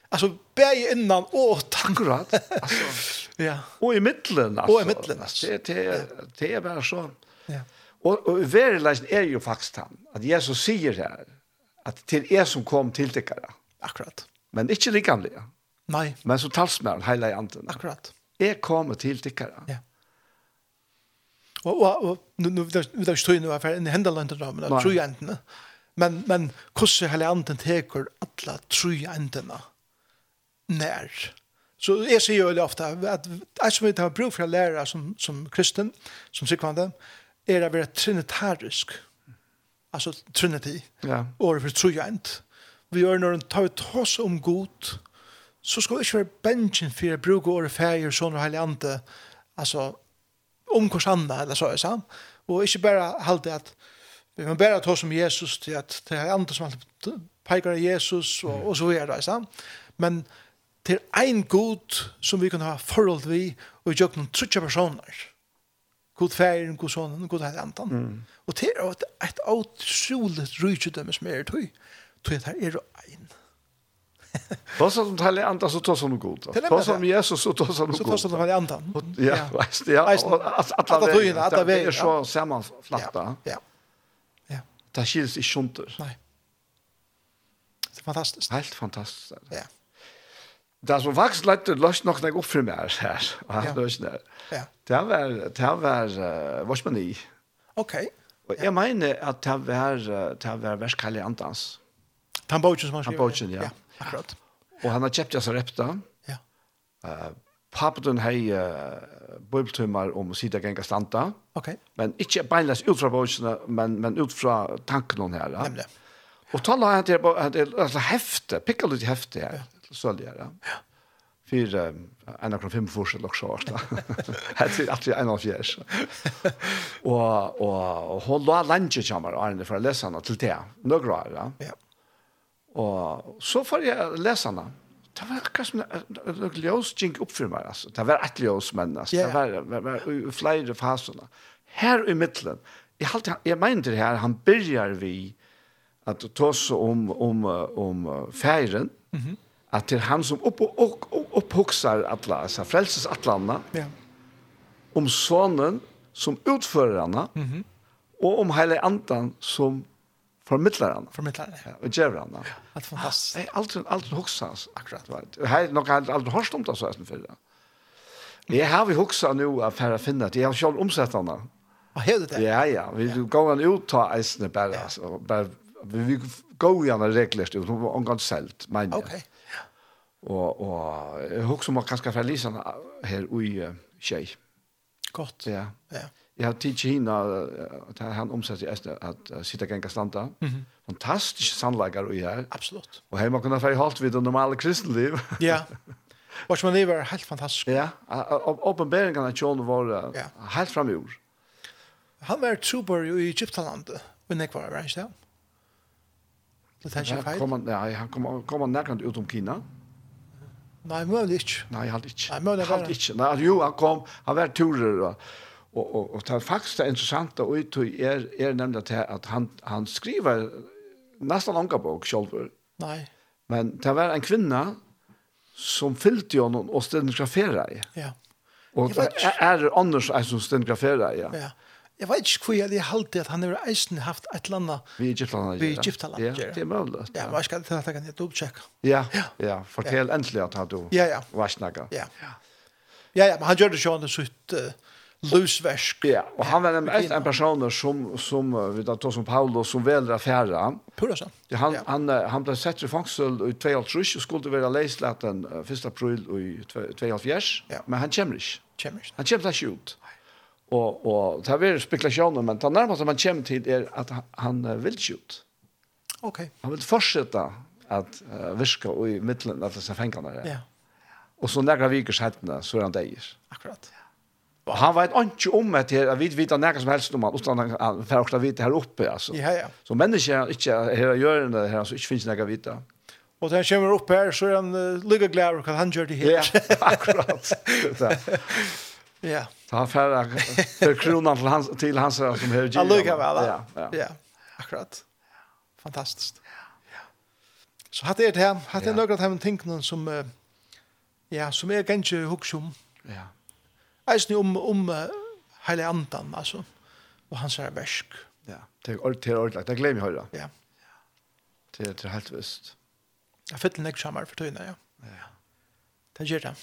Alltså bäj innan och tack. Akkurat. [LAUGHS] Alltså Ja. Og i middelen, altså. Og i middelen, altså. Det, det, det er bare så. Ja. Og, og verileisen er jo faktisk han, at Jesus sier her, at til er som kom til dere. Akkurat. Men ikke likanlige. Nei. Men så talsmæren, heila i anden. Akkurat. Jeg kommet til dere. Ja. Og, og, og nu, nu, vi tar ikke tog inn i hvert fall, en hendelande da, men det tror jeg enten. Men, men hvordan hele anden teker alle tror jeg enten nær? Nær Så jeg sier jo veldig ofte at jeg som vil ta bruk for å lære som, som kristen, som sikvande, er å være trinitarisk. Altså trinity. Ja. Året for trojent. Vi gjør når vi tar ut oss om god, så skal vi ikke være bensjen for å bruke året feir, sånn og heilig ante, altså om hos andre, eller så er det Og ikke bare halte at vi må bare ta oss om Jesus til at det er andre som alltid peker av Jesus, og, og så er det, sant? Men til ein god som vi kan ha forhold vi og gjøre noen trutja personer. God feir, god sonen, god heilig andan. Mm. Og det er et, et utrolig rydgjødømme som er tøy. Tøy at her er ein. [LAUGHS] Då som om heilig andan så tås han god. Då som om Jesus så tås han god. Så tås han om heilig andan. Ja, veist, ja. Alla tøyene, alla vei. Det er så sammanflatta. Ja, ja. Det skils ikke sjunter. Nei. Det er fantastisk. Helt fantastisk. Ja det som faktisk lette løst nok når jeg oppfyr meg her, her løsene, ja. det var, det var uh, vårt. Ok. Og jeg ja. mener at det var, det var verskallig andans. Tambodgen som han skriver. Tambodgen, ja. ja. Akkurat. Og han har kjøpt jeg repta. Ja. Uh, Papen hei uh, bibeltumar om sida genga standa. Ok. Men ikke beinles ut fra bøkene, men, men ut fra tanken her. Ja. Nemlig. Og tala han til at det er hefte, pikka litt hefte her sølgere. Ja. Fyra, en av fem forskjell og så hvert. Jeg tror at det er en av fjers. [LAUGHS] Og, og, og hun la landet kommer, Arne, for å lese henne til det. Nå år. jeg. Ja. Og så får jeg lese henne. Det var akkurat som det ljøs gikk opp for meg. Altså. Det var et ljøs, men altså. Ja. det var, var, var i flere fasene. Her i midtelen, jeg, halte, jeg mener det her, han begynner vi at ta oss om, om, om feiren, mm -hmm at det er han som upp opp, opp, upp, upphuxar alla, altså frelses alla ja. om sonen som utfører henne mm -hmm. och om hele andan som formidler henne. Förmedlar ja. og gjør henne. Ja, allt fantastiskt. Ja, aldri allt huxas akkurat. Vet. Jeg har nok aldri, aldri hørt om det så jeg som förra. Jag har vi huxat nu att färra finna det. jeg har selv omsett henne. Vad heter det? Ja, ja. Vi ja. går en ut ta eisene bare, Ja. altså, bare, vi, vi går gjerne reglerst ut. hun var omgått selt, mener jeg. Okej. Okay. Og, og jeg husker man kanskje fra Lisa her i uh, Kjei. Godt. Ja. ja. Jeg har tid til henne, uh, han omsetter i Østene, at uh, sitte genga standa. Mm -hmm. Fantastisk sannleggere i her. Absolutt. Og her må kunne få holdt vid det normale kristenliv. ja. Vars man lever helt fantastisk. Ja, åpenberingen av John var uh, ja. helt framgjord. Han var trubor i Egyptalandet, men jeg var ikke det. Det er ikke feil. Ja, han kom, kom, kom nærkant ut om Kina. Mm Nei, mulig ikke. Nei, halt ikke. Nei, mulig ikke. Han ikke. Nei, jo, han kom, han var turer, og, og, og, og det er faktisk det interessante og ut er, er nemlig til at han, han skriver nesten langa bok selv. Nei. Men det var en kvinne som fylte jo noen og stenografere. i. Ja. Og det er Anders en som stedde i. Ja. ja. Jeg vet ikke hvor jeg halte at han har eisen haft et eller annet vi Egyptaland. Vi Egyptaland. Ja, det er mulig. Ja, hva skal til at jeg kan dobbeltsjekke. Ja, ja. Fortell endelig at du ja, ja. var snakket. Ja. ja, ja, men han gjør det sånn det sitt uh, løsversk. Ja, og han var en, en person som, som vi da tog som Paulus, som velger affæra. Pura sånn. Ja, han, ja. han, han ble sett i fangsel i 2003, og skulle være leislaten 1. april i 2004, ja. men han kommer ikke. Kommer ikke. Han kommer ikke ut. Nei. Og, og det här är spekulationer men det nærmeste man kommer til er at han uh, vil ikke ut. Ok. Han vil fortsette at uh, virke i midtelen av disse fengene. där. Ja. Og så några veckor sedan så er han deier. Akkurat. Og han vet ikke om att det vi vet att några som helst om han, utan han han får også vite her oppe. Altså. Ja ja. Så människor her här gör det her, så ikke finnes några vite. Og da han kommer opp her, så er han uh, lugg glad over hva han gjør det här. Ja, akkurat. [LAUGHS] Ja. Så han färra for kronan til hans til hans som hör Han Alltså vel, Ja. Ja. ja. Akkurat. Fantastisk. Ja. Så hatt er det här, hade jag noen av de tingene som ja, som är ganska huxum. Ja. Eisen om om hele andan altså, og hans er versk. Ja. Det er allt det er allt. Det glemmer jeg høyre. Ja. Det er, det er helt visst. Jeg fyller en examen for tiden, ja. Ja. Det gjør det.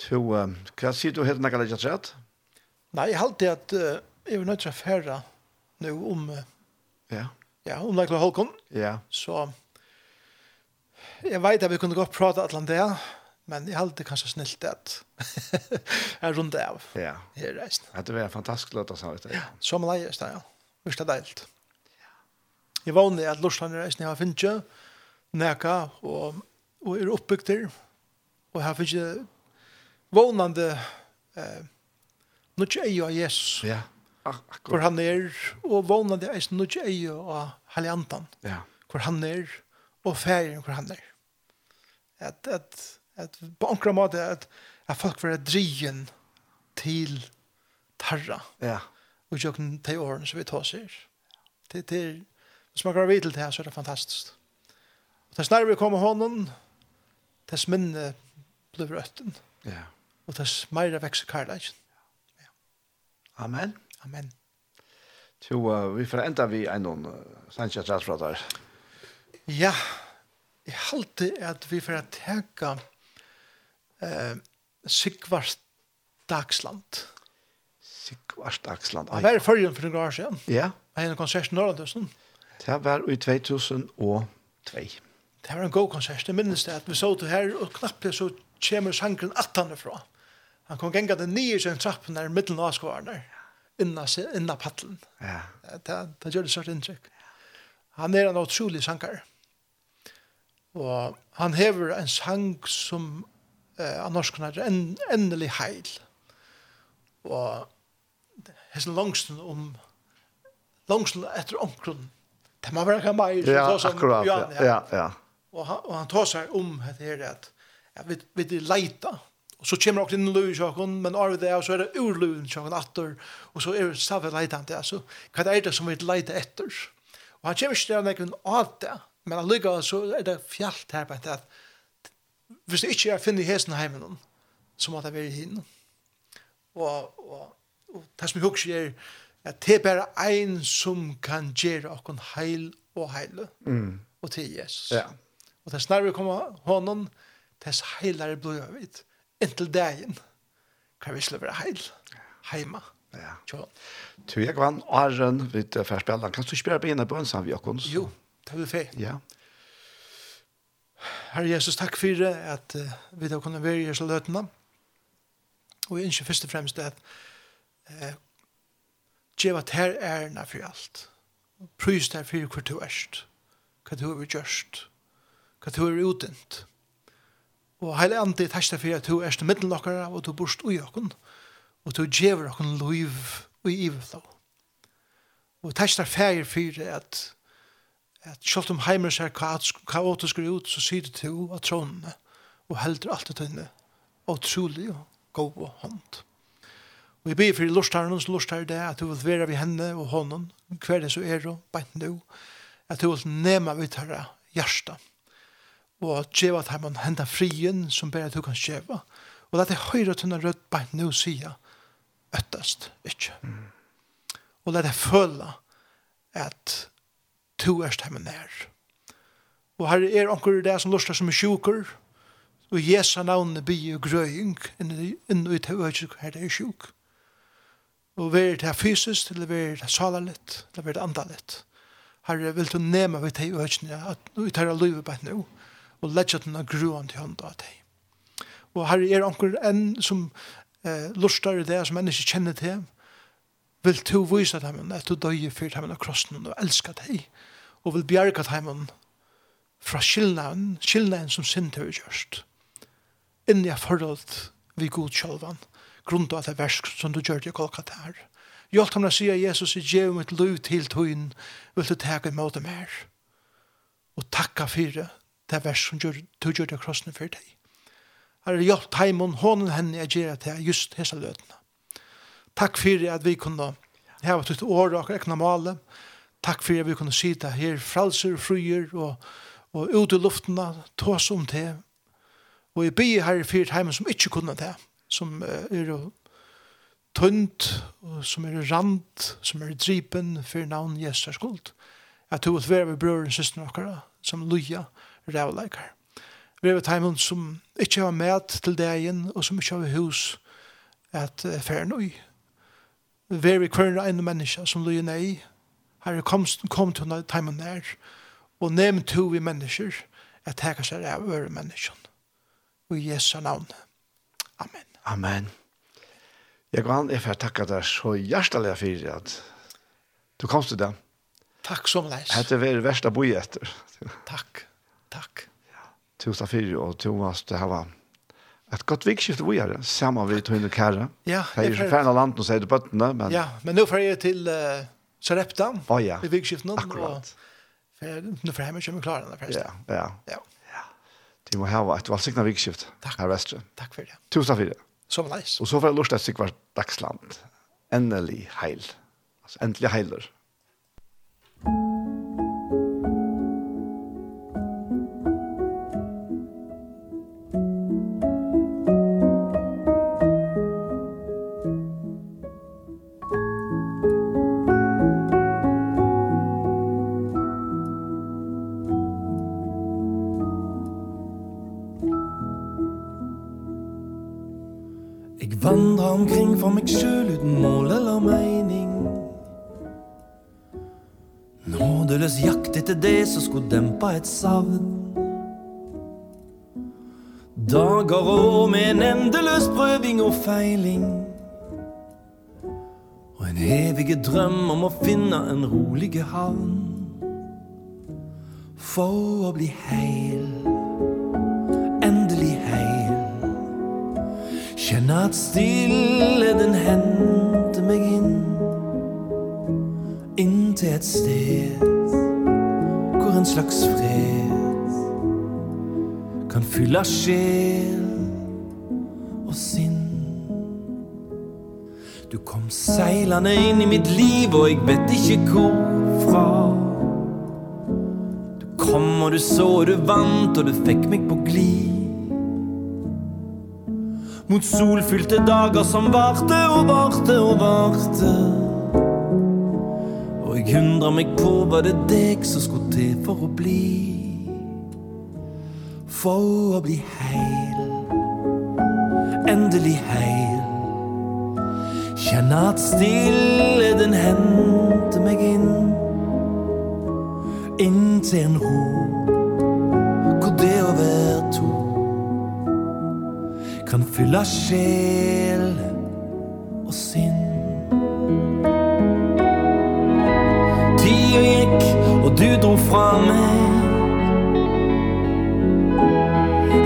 Så, hva sier du helt nægge legget rett? Nei, jeg halte at uh, jeg var nødt til å fære nå om uh, ja. Ja, om nægge Holkon. Ja. Så jeg vet at vi kunne godt prate et eller annet der, men jeg halte kanskje snilt at [LAUGHS] jeg rundt av. Ja. Her reisen. Ja, det var en fantastisk løt å sa ut det. Ja, som leies det, ja. Vist det deilt. Ja. Jeg vanlig at Lorsland reisen jeg har finnet ikke, nægge og, og er oppbygd der, og her finnes ikke vånande eh, nå ikke av Jesus. Ja, akkurat. Hvor han er, og vånande er nå ikke av Heliantan. Ja. Hvor han er, og ferien hvor han er. At, at, at på enkla måte at, at folk var drien til tarra. Ja. Og jo kan ta årene som vi tar seg. Til, til, hvis man går videre til det, så er det fantastisk. Og det snarere vi kommer hånden, dess minne blir røtten. Ja og det smeira vekse karlægen. Ja. Amen. Amen. Så uh, vi får enda vi en noen uh, Sanchez-ratsprater. Ja, jeg halte at vi får teka uh, Sigvart Dagsland. Sigvart Dagsland. Han var i førjen for en år siden. Ja. Han hadde en konsert i Norrlandhusen. Det var i 2002. Det var en god konsert. Jeg minnes det at vi så det her, og knappt så kommer sangren at han er fra. Han kom gengat den nye sin trappen der middelen av skvarene, inna, inna paddelen. Ja. Det, det gjør det største inntrykk. Han er en utrolig sanger. Og han hever en sang som eh, av norskene er en, endelig heil. Og hessen langsten om langsten etter omkron. Det må være kan meg. Ja, akkurat. Ja, ja, ja. Og han, og han tar seg om det her at ja, vi, vi leita Og så kommer dere inn i løy sjokken, men arve det, og så er det ur løy sjokken atter, og så er det stavet leitan altså, hva er det som vi leiter etter? Og han kommer ikke til å legge en av det, men allikevel så er det fjallt her på at hvis det ikke er finne i hesten heimen, så må det være hinn. Og, og, og det som jeg husker er, at det er bare ein som kan gjøre okken heil og heile, mm. og til Jesus. Ja. Og det snarere kommer komme hånden, det er heilere blod av vidt inntil dagen kan vi slå være heil heima. Ja. Tja. Tu jeg vann Arjen vid färspellan. Kan du spela på ena bön som vi har? Jo, det vil fej. Ja. Herre Jesus, takk for det at uh, vi da kunne være i Jesu løtene. Og jeg ønsker først og fremst at uh, djeva ter ærna for alt. Prys der for hva du erst. Hva du har gjørst. Hva du har utdent. Hva Og heile andi tæsta fyrir at du erst middelen okkara og du burst ui okkun og du djever okkun loiv ui iveflå. Og tæsta fyrir fyrir at at sjálft om heimer ser kaotisk ut så sier du til av trånene og heldur alt det tøyne og trolig og god og hånd. Og jeg ber for lortaren som lortar det at du vil være ved henne og hånden hver det så er og beint nu at du vil nema vidt herre Hjärsta og at djeva at man henda frien som bare du kan djeva. Og at jeg høyre tunna rødt beint nå sida, øttast, ikkje. Mm. Og at jeg føle at du erst heimann nær. Og her er onker det som lustar som er sjuker, og Jesu navnet by og grøying, inn i til øyne her det er sjuk. Og vi er det fysisk, eller vi er det salalit, eller vi er det andalit. Herre, vil du nema vi til øyne at vi tar av livet bare nå og letja denne gruan til hånda av deg. Og her er anker enn som eh, lustar i det, som enn ikke kjenner til, vil to vise dem at du døye fyrt dem av krossen og elsker deg, og vil bjerga dem fra skillnaden, skillnaden som sint har gjørst, inn i forhold vi god sjølvan, grunn av det versk som du gjør i Golgata her. Hjelp ham å si at Jesus er gjev mitt liv til tøyen, vil du tega imot dem her. Og takka fyrir det vers som gjør, du gjør det krossen for deg. Herre, hjelp heimen, hånden henne jeg gjør det just hese løtene. Takk for at vi kunne heva tutt år og ekna male. Takk for at vi kunne sida her fralser, fruer og, og ut i luftene, tås om det. Og jeg bygger herre for heimen som ikke kunne det, som er tunt, som er rand, som er dripen for navn Jesus skuld. Jeg tror at vi er brøren, søstene okkara, som loja, rævleikar. Vi er timen som ikke har med til dagen, og som ikke har hus at uh, fære i. Vi er kvarna en menneske som løy nei, her kom, kom til timen nær, og nevn to vi mennesker, at teka seg av øre mennesken. Og i Jesu navn. Amen. Amen. Jeg går an, jeg får takke deg så hjertelig for at du kom til det. Takk som leis. Hette er verst å bo etter. Takk. Takk. Ja. Tusen fyrir, og Thomas, det her var et godt vikskifte vi är sammen vi tog in och kärra. Ja, det är ju färna land och sier du bøttene, Men... Ja, men nå får jeg til uh, Sarepta oh, ja. i vikskiften. Akkurat. Och, för, får jeg hjemme och kommer klara den där förresten. Ja, ja. ja. ja. Må ha ett valsikna vikskift Takk. Her vestre. Takk for det. Tusen fyrir. Som nice. Og så får jeg lust til sig vart dagsland. Endelig heil. Altså, endelig heiler. og dempa et savn. Dager og med en endeløs prøving og feiling. Og en evige drøm om å finne en rolig havn. For å bli heil. Endelig heil. Kjenne at stille den hente meg inn. Inn til et sted en slags fred Kan fylla sjel og sinn. Du kom seilande inn i mitt liv Og jeg vet ikke hvorfra. Du kom og du så og du vant Og du fikk meg på glid. Mot solfylte dager som varte og varte og varte. Jeg undrer meg på var det deg som skulle til for å bli. For å bli heil. Endelig heil. Kjenne at stille den hente meg inn. Inn til en ro. Hvor det å være to Kan fylla sjelen du dro fra meg.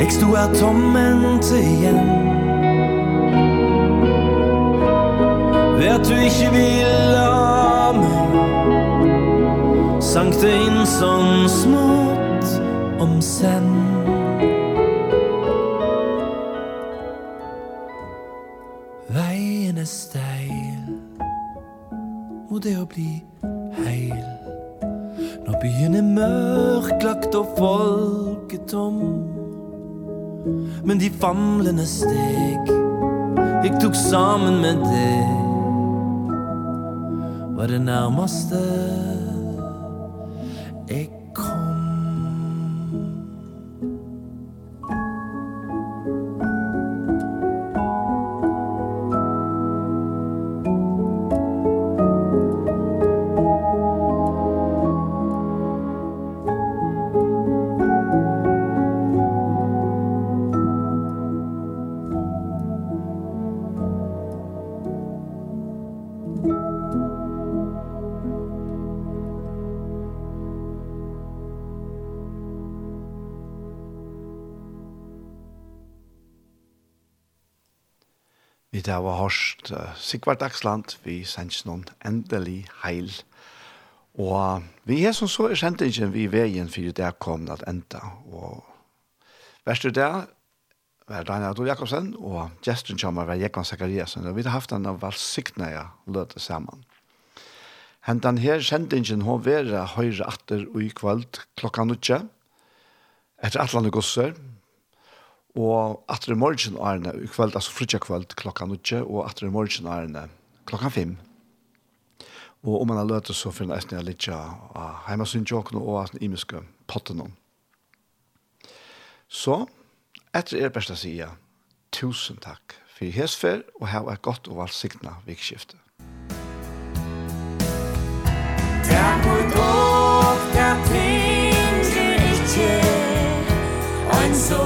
Jeg sto her tomment igjen. Ved at du ikke vil ha meg Sank det inn sånn smått om sen Veien er steil Mot det å bli famlende steg Ik tok sammen med deg. Var det nærmeste Sigvard Dagsland vi sender noen endelig heil. Og vi er som så er kjent ikke vi veien for det kom at enda. Og verst det var Daniel Adol Jakobsen og gesten kommer var Jekon Zakariasen. Og vi har haft en av valsikneia løte sammen. Hentan her sendingen hun være høyre atter og i kvöld klokka nødje. Etter atlan gosser, Og atter i morgen er det i kveld, altså frutja kveld klokka nutje, og atter i morgen er det klokka fem. Og om man har løtet så finner jeg etter litt av heimasynsjåkene og av den imiske potten. Så, etter er beste sida, tusen takk for hesfer, og her er godt og valgsikna vikskiftet. Takk for dog, der tinge ich dir, ein so